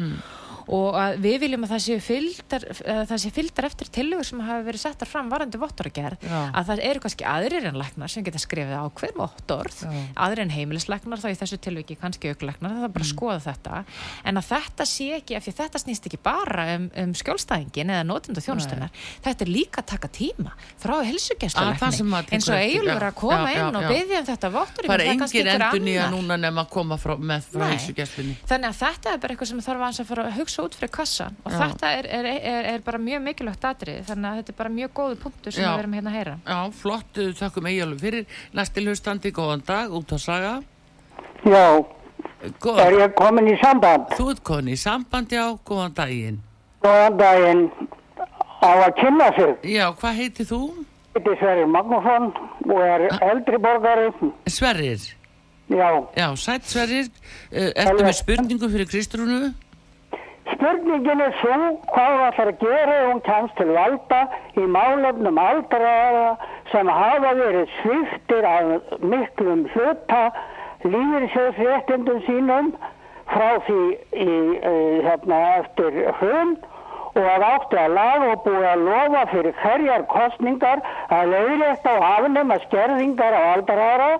og við viljum að það sé fylgdar, að það sé fylgdar eftir tillögur sem hafa verið settar fram varandi vottaragerð Já. að það eru kannski aðrir en læknar sem geta skrifið á hver vottorð aðrir en heimilislæknar þá í þessu tilviki kannski auklæknar, það er bara að skoða þetta. En að þetta sé ekki, af því þetta snýst ekki bara um, um skjólstæðingin eða notenda þjónustunar, þetta er líka að taka tíma frá tekur eins og eiginlega að koma Já, já, inn og byggja um þetta vottur Það er engin endur nýja núna nema að koma frá, með frá Er hugsa út fyrir kassan og Já. þetta er, er, er, er bara mjög mikilvægt atrið þannig að þetta er bara mjög góðu punktur sem Já. við erum hérna að heyra. Já, flott, uh, þakkum eiginlega fyrir. Næsti hlustandi, góðan dag, út að saga. Já, er Góðan, ég komin í samband? þú ert komin í sambandi á, góðan daginn. Góðan daginn á að kynna sig. Já, hvað heitir þú? Þetta er Sverrir Magnússon og er eldri borgari. Sverrir. Já, Já, sætt Sverrir, uh, ertu með spurningu fyrir Kristrúnu? Spurningin er svo hvað það þarf að gera ef hún kemst til valda í málefnum aldraða sem hafa verið sviftir af miklum hluta lífyrsjóðsréttindum sínum frá því í, hérna, eftir hrun og að átti að laga og búið að lofa fyrir hverjar kostningar að leiðrétt á afnema skerðingar á aldrara.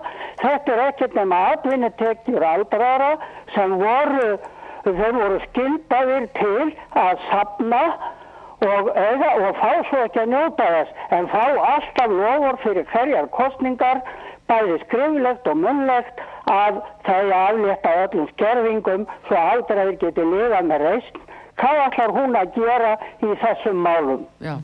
Þetta er ekkert nema atvinnutekjur aldrara sem voru, þeir voru skildaðir til að sapna og, eða, og fá svo ekki að njóta þess en fá alltaf lofur fyrir hverjar kostningar bæði skriflegt og munlegt að það er aflétta öllum skerfingum svo aldraðir geti lifað með reysn hvað ætlar hún að gera í þessum málum? Já,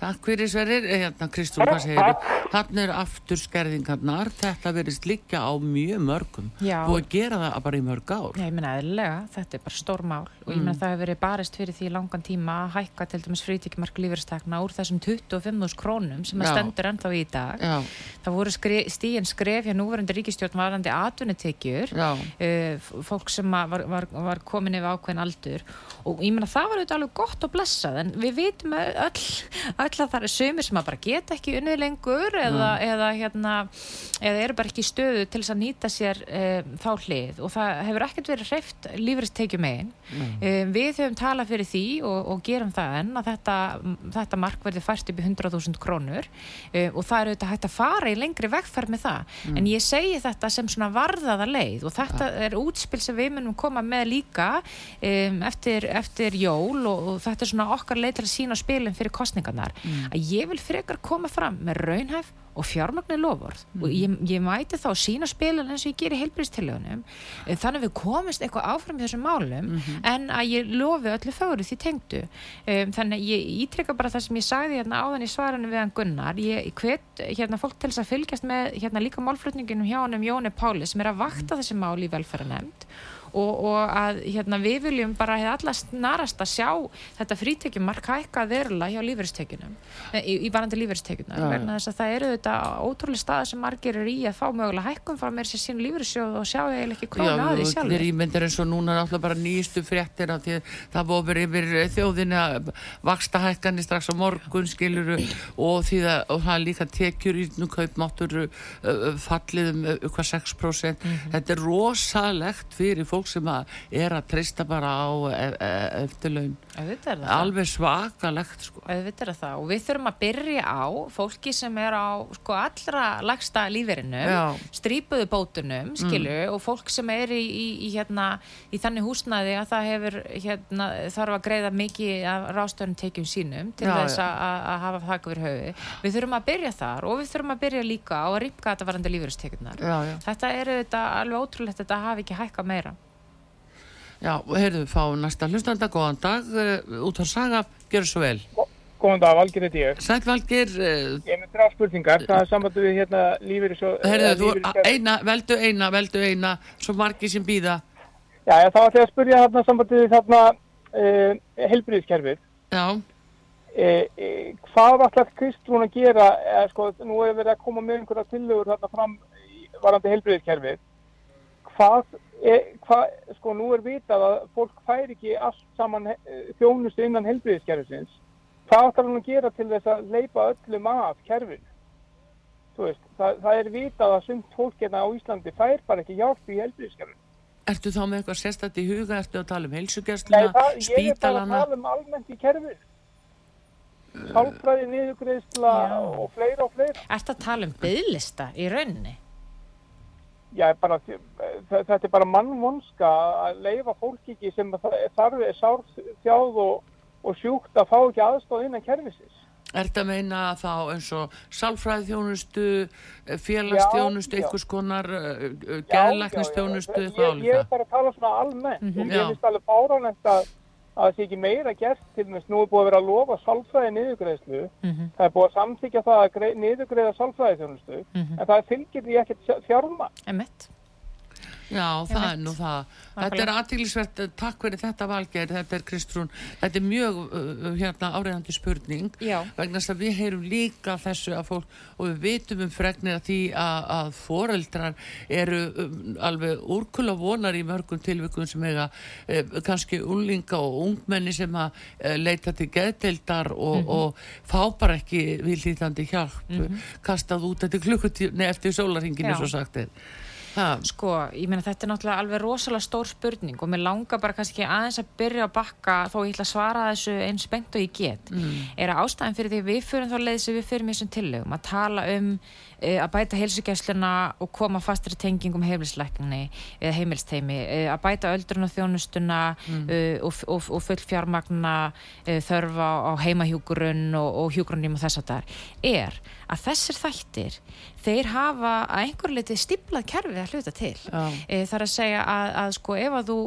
takk fyrir Sverrir, hérna Kristúr, hvað segir þið? Þannig er aftur skerðingarnar, þetta verist líka á mjög mörgum. Já. og að gera það bara í mörg ár. Já, ég meina eðlilega, þetta er bara stór mál og ég meina það hefur verið barist fyrir því langan tíma að hækka til dæmis frítíkimark lífeyristekna úr þessum 25.000 krónum sem að stendur ennþá í dag. Já, Það voru skre, stíin skref hjá núverandi ríkistjórn varandi atvinnutekjur já, uh, fólk sem að var, var, var komin yfir ákveðin aldur. Og ég meina það var auðvitað alveg gott og blessað en við vitum öll, öll að það er sömur sem að bara geta ekki unnið lengur eða, eða, hérna, eða eru bara ekki stöðu til þess að nýta sér uh, þá hlið. Og það hefur ekkert verið hreift lífristekjum einn um, við höfum talað fyrir því og, og gerum það enn að þetta, þetta mark verði fært upp í 100.000 krónur. Uh, og það er auðvitað hægt að fara í lengri vegferð með það. En ég segi þetta sem svona varðaða leið og þetta er útspil sem við munum koma með líka eftir, eftir jól og, og þetta er svona okkar leið til að sína spilin fyrir kostningarnar að ég vil frekar koma fram með raunhæf og fjármagnu lofvörð og ég, ég mæti þá sína spilin eins og ég ger í heilbríðstilögunum þannig að við komist eitthvað áfram í þessum málum en að ég lofi öllu fögru því tengdu. Um, þannig að ég ítrykka bara það sem ég sagði hérna áðan í svarinu við hann Gunnar. Ég hvet hérna fólk til þess að fylgjast með hérna líka málflutninginum hjá hann um Jóni Páli sem er að vakta þessi mál í velferðanemnd og, og að hérna, við viljum bara hefði allast narast að sjá þetta frítekjum mark hækka verulega hjá lífeyristekjunum í, í varandi já. vegna þess að það eru þetta ótrúlega staða sem margir eru í að fá mögulega hækkun frá mér sér sín lífeyrissjóð og sjá eiginlega ekki krónu að því þér sjálfur ímyndir eins og núna náttúrulega bara nýjustu fréttir af því að það vofur yfir þjóðina vaksta hækkanir strax á morgun skiluru og því að og það líka tekjur í nú kaupmáttur uh, fallið um uh, hvað 6% þetta er rosalegt fyrir fólk sem að er að treysta bara á e e eftirlaun. Alveg svakalegt sko. Og við þurfum að byrja á fólki sem er á sko allra lagsta líferinum Já. strípuðu bótunum skilu og fólk sem er í, í, í, hérna, í þannig húsnæði að það hefur hérna, þarf að greiða mikið af rástöðum tekjum sínum til Já, þess að hafa þakka fyrir höfu við þurfum að byrja þar og við þurfum að byrja líka á að rýmka þetta varandi já. þetta er þetta alveg ótrúlegt að þetta hafi ekki hækka meira Já, heyrðu, fá næsta hlustanda, góðan dag, uh, út á saga, gjör svo vel. Góðan dag, Valgir heiti ég. Sætt Valgir, uh, Ég er með þrjá spurningar. Það er sambandu við hérna lífeyri svo... heyrðu, þú, eina, veldu eina, veldu eina, svo margi sem býða. Já, já, þá ætla ég að spurja þarna sambandu við þarna uh, helbriðiskerfið. Já, Uh, uh, hvað ætlar Kristrún að gera? Uh, sko, nú er verið að koma með einhverja tillögur þarna fram varandi helbriðiskerfið. Hvað, er, hvað, sko, nú er vitað að fólk fær ekki allt saman uh, þjónustu innan helbriðiskerfisins. Hvað ætlar hún að gera til þess að leipa öllum af kerfinu? Þú veist, það, það er vitað að sumt fólk hérna á Íslandi fær bara ekki hjálp í helbriðiskerfinu. ertu þá með eitthvað sérstætt í huga, ertu að tala um heilsugjastluna, það, ég er bara að spítalana? tala um almennt í kerfinu. Sálfræði, niðurgreðsla Já. og fleira og fleira. Ertu að tala um byðlista í rauninni? Já, bara, þetta er bara mannvonska að leifa fólk ekki sem þarf er sárþjáð og, og sjúkt að fá ekki aðstóð innan kerfisins. Ertu að meina þá eins og sálfræðþjónustu, félagsþjónustu, Já, já. einhvers konar uh, Já, geðlæknistjónustu, Ég, ég er bara að tala svona almennt Mhm. og Já. mér finnst alveg fáránlegt að, að það sé ekki meira gert til þess nú er búið að vera að lofa sálfræði niðurgreðslu. Mhm. Það er búið að samþykja það að niðurgreiða sálfræði þjónustu Mhm. en það fylgir því ekkert fjárma. Emmett Já, það er nú það. Þetta er aðtílisvert, takk fyrir þetta valgeir, þetta er Kristrún, þetta er mjög uh, hérna áriðandi spurning Já. vegna að við heyrum líka þessu að fólk og við vitum um fregnir að því að, að foreldrar eru um, alveg úrkula vonar í mörgum tilvikum sem eiga eh, kannski unlinga og ungmenni sem að eh, leita til geðdeildar og, og fá bara ekki viðlítandi hjálp kastað út eftir klukkutíð, nei eftir sólarhinginu Já. svo sagt er Ha. Sko, ég meina þetta er náttúrulega alveg rosalega stór spurning og mér langar bara kannski aðeins að byrja að bakka þó ég ætla að svara þessu eins bengt og ég get. Er að ástæðan fyrir því við fyrir þá leið sem við fyrir mér sem tillögum að tala um uh, að bæta heilsugæsluna og koma fastri tengingum heimilislækni eða heimilsteimi, uh, að bæta öldrun og þjónustuna uh, og, og, og full fjármagna þörfa á heimahjúkurun og, og hjúkurunum og þess að það er að þessir þættir þeir hafa að einhver leiti stiplað kerfið að hluta til. E, það er að segja að, að sko ef að þú,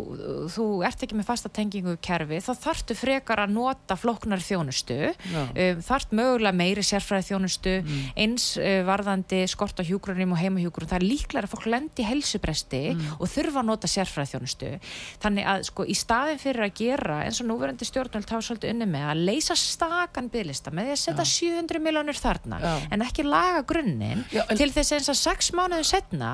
þú ert ekki með fasta tengingu kerfið þá þarftu frekar að nota flóknar þjónustu. Já. um, þart mögulega meiri sérfræði þjónustu eins uh, varðandi skort á hjúgrunum og heimahjúgrunum það er líklega að fólk lendi í helsubresti og þurfa að nota sérfræði þjónustu þannig að sko í staðin fyrir að gera eins og núverandi stjórnvöld hafa svolítið unni með að leysa stakan bygglista með því að setja 700 miljónir þarna Já. en ekki laga grunninn Já, en- til þess eins að sex mánuðin setna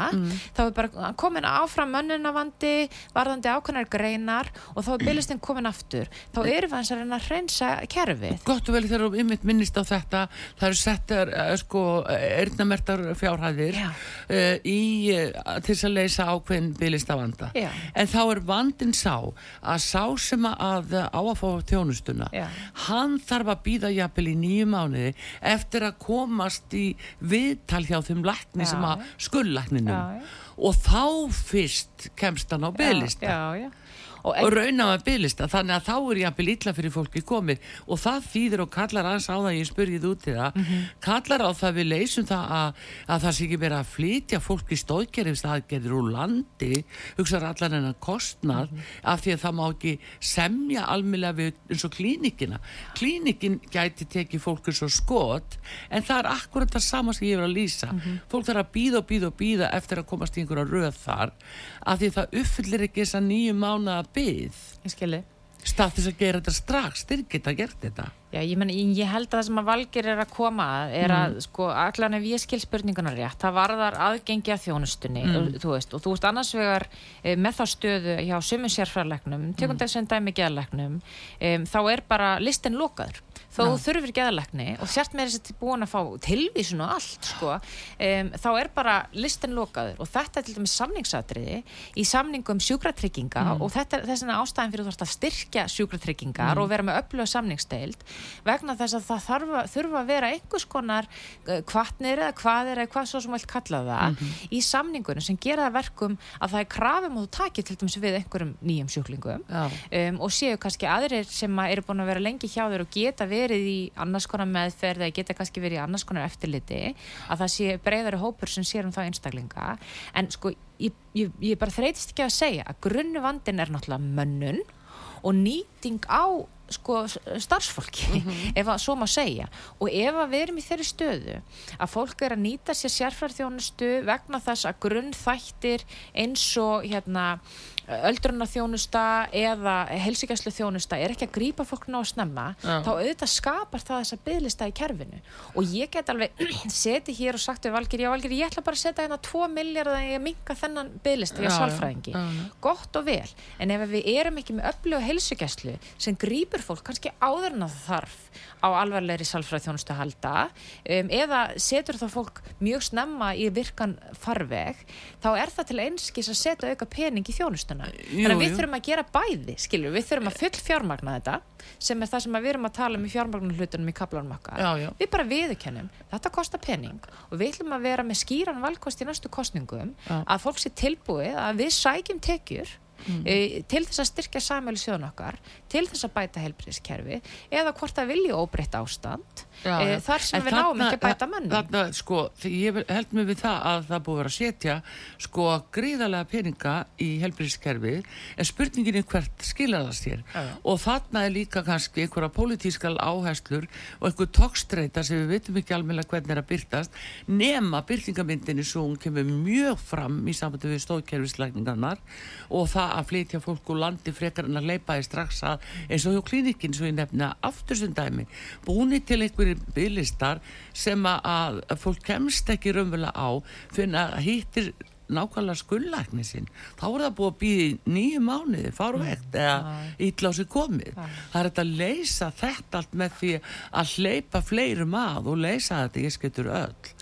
þá er bara komin áfram mönnunavandi varðandi ákveðnar greinar og þá er bygglistinn komin aftur þá erum við að reyna að hreinsa kerfið Gott og vel þegar þú ymmit minnist á þetta það eru settar uh, sko erðnamertar fjárhæðir Já. uh, í, uh, til að leysa ákveðin bylist af vanda Já. en þá er vandin sá að sá sem að á að fá þjónustuna Já. hann þarf að býða jafnvel í nýju mánuði eftir að komast í viðtal hjá þeim lækni sem að skullækninum og þá fyrst kemst hann á bylista. Og, og rauna með bygglista þannig að þá er jafnvel illa fyrir fólki komið og það þýðir og kallar aðeins á það ég spurgið út í það Mhm. kallar á það við leysum það að, að það sé ekki verið að flytja fólki stóðgerðist aðgerðir úr landi hugsaður allan en að kostnað Mhm. af því að það má ekki semja almjölega við eins og klínikina klínikin gæti tekið fólk eins og skot en það er akkurat það sama sem ég er að lýsa Mhm. fólk þarf að býða og býða og býða eftir að komast í einhverja röð þar af því það uppfyllir ekki þessa nýju byð ég skilji stað þess að gera þetta strax þeir geta gert þetta. Já, ég, men, ég held að það sem að Valgir er að koma að er að, sko, allan ef ég skil spurninguna rétt, það varðar aðgengi að þjónustunni, og, þú veist, og þú veist annars vegar e, með þá stöðu hjá sumum sérfræðlegnum, tegum mm. þessum dæmi geðlegnum, e, þá er bara listin lokaður, þó þú þurfir geðlegni og sért með þess að búin að fá tilvísun og allt, sko. E, þá er bara listin lokaður og þetta er til dæmis samningsatriði í samningum sjúkratrygginga og þetta er þess vegna ástæðan fyrir þú þarfst að styrkja sjúkratryggingar og vera með öfluga samningsdeild vegna þess að það þarf, að- þurfa að vera einhvers konar kvartnir eða hvað er eða hvað svo sem vilt kalla það í samningunum sem gera það verkum að það er krafum og þú takir til dæmis við einhverjum nýjum sjúklingum. Um, og séu kannski aðrir sem að eru búin að vera lengi hjá þér og geta verið í annars konar meðferð eða geta kannski verið í annars konar eftirliti að það sé breyðari hópur sem sér um þá einstaklinga. En sko ég, ég, ég bara þreytist ekki að segja að grunnu vandin er náttúrulega mönnun og nýting á sko starfsfólki ef að svo má segja. Og ef að við erum í þeirri stöðu að fólk er að nýta sér sérfærþjónustu vegna þess að grunnþættir eins og hérna öldrunarþjónusta eða helsingæslu þjónusta er ekki að grípa fólk ná að snemma Já. þá auðvitað skapar það þessa bygglista í kerfinu. Og ég get alveg setið hér og sagt við Valgir, já Valgir, ég ætla bara að setja hérna 2 miljard að ég minka þennan bygglista sálfræðingi. Já, já. gott og vel, en ef við erum ekki með öfluga heilsugæslu sem grýpur fólk kannski áður en að þarf á alvarlegri salfræðþjónustu að halda um, eða setur þá fólk mjög snemma í virkan farveg þá er það til einskis að setja auka pening í þjónustuna Jú, þannig að við jú. þurfum að gera bæði skilur, við þurfum að full fjármagna þetta sem er það sem að við erum að tala um í fjármagna hlutunum í kaplanum okkar. Já, við bara viðurkennum, þetta kostar pening og við ætlum að vera með skýran valkost í næstu kostningum að fólk sé tilbúið að við sækjum tekjur Mm. e, til þess að styrkja samhæli sjóðun okkar til þess að bæta helbriðskerfi eða hvort það vilji óbreytt ástand Já, e, já. þar sem við náum ekki að bæta mönnum. Þarna, sko, ég held mig við það að það búið að setja sko gríðarlega peninga í helbriðskerfið en spurningin er hvert skilja það sér? Já, og þarna er líka kannski einhverja pólitískal áherslur og einhver tókstreita sem við veitum ekki almennilega hvernig er að byrtast nema byrtingamyndinni svo hún kemur mjög fram í sambandi við stóðkerfislækningarnar og það að flytja fólk úr landi frekar en að leipa því strax að eins og hjá klínikin svo ég nefna aftur sem dæmi búni til einhverjir bygglistar sem að, fólk kemst ekki raunverulega á fyrir að hittir nákvæmlega skullækni sinn. Þá er það búið að býða í nýju mánuði farvegt eða ítla á sig komið. Það er þetta að leysa þetta allt með því að hleypa fleirum að og leysa þetta ég skettur öll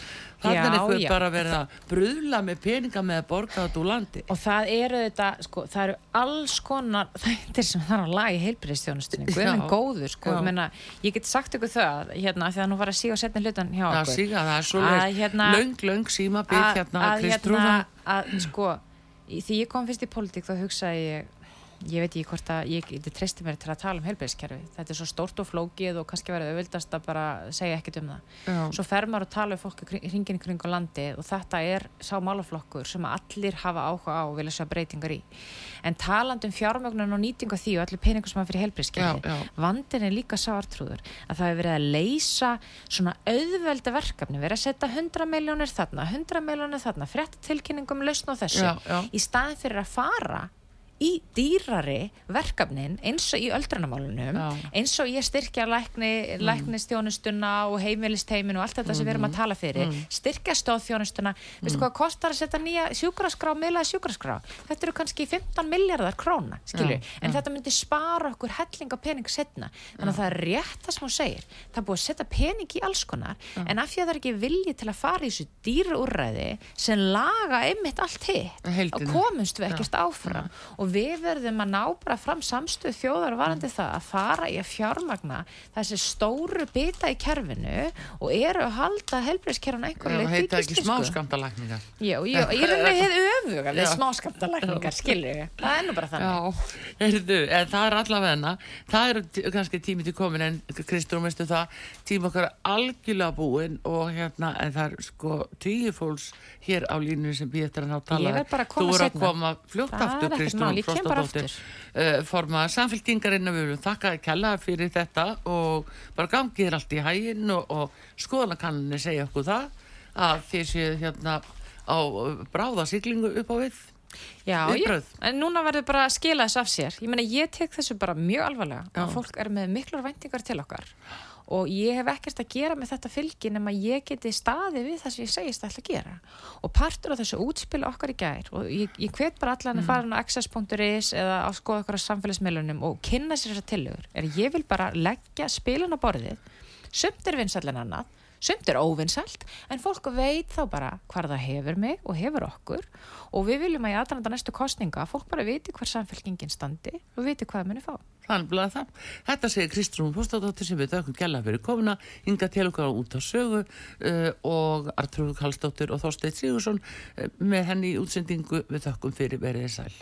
þannig er Já, já. bara verið að bröðla með peninga með að borga þetta úr landi Og það eru þetta, sko, það eru alls konar þættir sem það er að laga í heilbriðstjónustunni, Já. guðminn góður, sko, Já. ég meina, ég get sagt ykkur það, hérna, því að nú var að síga setni hlutan hjá okkur. síga, það er svo Að, hérna- löng, löng síma bygg að, hérna að, Kristrúna að, sko, í- því ég kom fyrst í pólitík þá hugsaði ég, ég veit ekki hvort að ég geti treysti mér til að tala um heilbriðskerfi. Þetta er svo stórt og flókið og kannski verið auðvildast að bara segja ekkert um það. Já. Svo fer maður að tala um fólk hringin kring á landi og þetta er sá málaflokkur sem allir hafa áhuga á og vilja sjá breytingar í. En talandi um fjármögnun og nýtingu á því og allir peningur sem hafa fyrir já. vandin er líka sá artrúður að það hefur verið að leysa svona auðvelda verkefni, verið að setja 100 miljónir þarna, 100 miljónir þarna, í dýrari verkefnin eins og í öldrunamálunum eins og ég styrkja lækni, læknistjónustuna og heimilisteimin og allt þetta sem við erum að tala fyrir styrkja stóðþjónustuna veistu hvað kostar að setja nýja sjúkraskrá miðlaði sjúkraskrá, þetta eru kannski 15 miljardar króna, skilju en þetta myndi spara okkur helling á pening setna, þannig að það er rétt það sem hún segir. Það er búið að setja pening í alls konar en af því að það er ekki vilji til að fara í þessu dýra úrræði sem laga einmitt allt hitt, og komumst við ekkert áfram. Og við verðum að ná bara fram samstöð þjóðar varandi það að fara í að fjármagna þessi stóru bita í kerfinu og eru að halda helbriðskerfuna einhverju það leyti í heita ekki gísli, smá sko. skamtalækningar Já, já, ég er með hefð öfuga við smáskamtalækningar, skilju það er nú bara þannig. Já, heyrðu, en það er allavegna það er t- kannski tími til komin en Kristrún, veistu það, tími okkar algjörlega búin og hérna en það er sko tíu fólks hér á línu sem býð eftir að ná tala. Ég verð bara að koma Þú er að koma fljótt Það aftur, mál, ég kem bara Frostadóttir uh, formaða samfélkingarinn við viljum þakka að kella fyrir þetta og bara gangið er allt í hæginn og, og skoðanakanninni segja okkur það að þið séu hérna á bráða siglingu upp á við Já, já, Viðbrögð. en núna verður bara að skila þess af sér. Ég meina, ég tek þessu bara mjög alvarlega Já. og fólk er með miklar væntingar til okkar og ég hef ekkert að gera með þetta fylgi nema ég geti staði við það sem ég segist ætla að gera. Og partur af þessu útspil okkar í gær og ég, ég hvet bara allan að fara inn á access.is eða að skoða okkar á samfélagsmiðlunum og kynna sér þessar tillögur. Er ég vil bara leggja spilin á borðið sumt er vinsall en annað sumt er óvinsælt en fólk veit þá bara hvar það hefur mig og hefur okkur og við viljum að í aðranda næstu kostninga fólk bara viti hver samfélkingin standi og viti hvað það muni fá Þannig að það. Þetta segir Kristrún Póstadóttir sem við þaukum gæla fyrir komuna, hinga til okkar út á sögu uh, og Artrúð Kallstóttir og Þorsteinn Sigursson uh, með henni í útsendingu við þaukum fyrir verið sæl.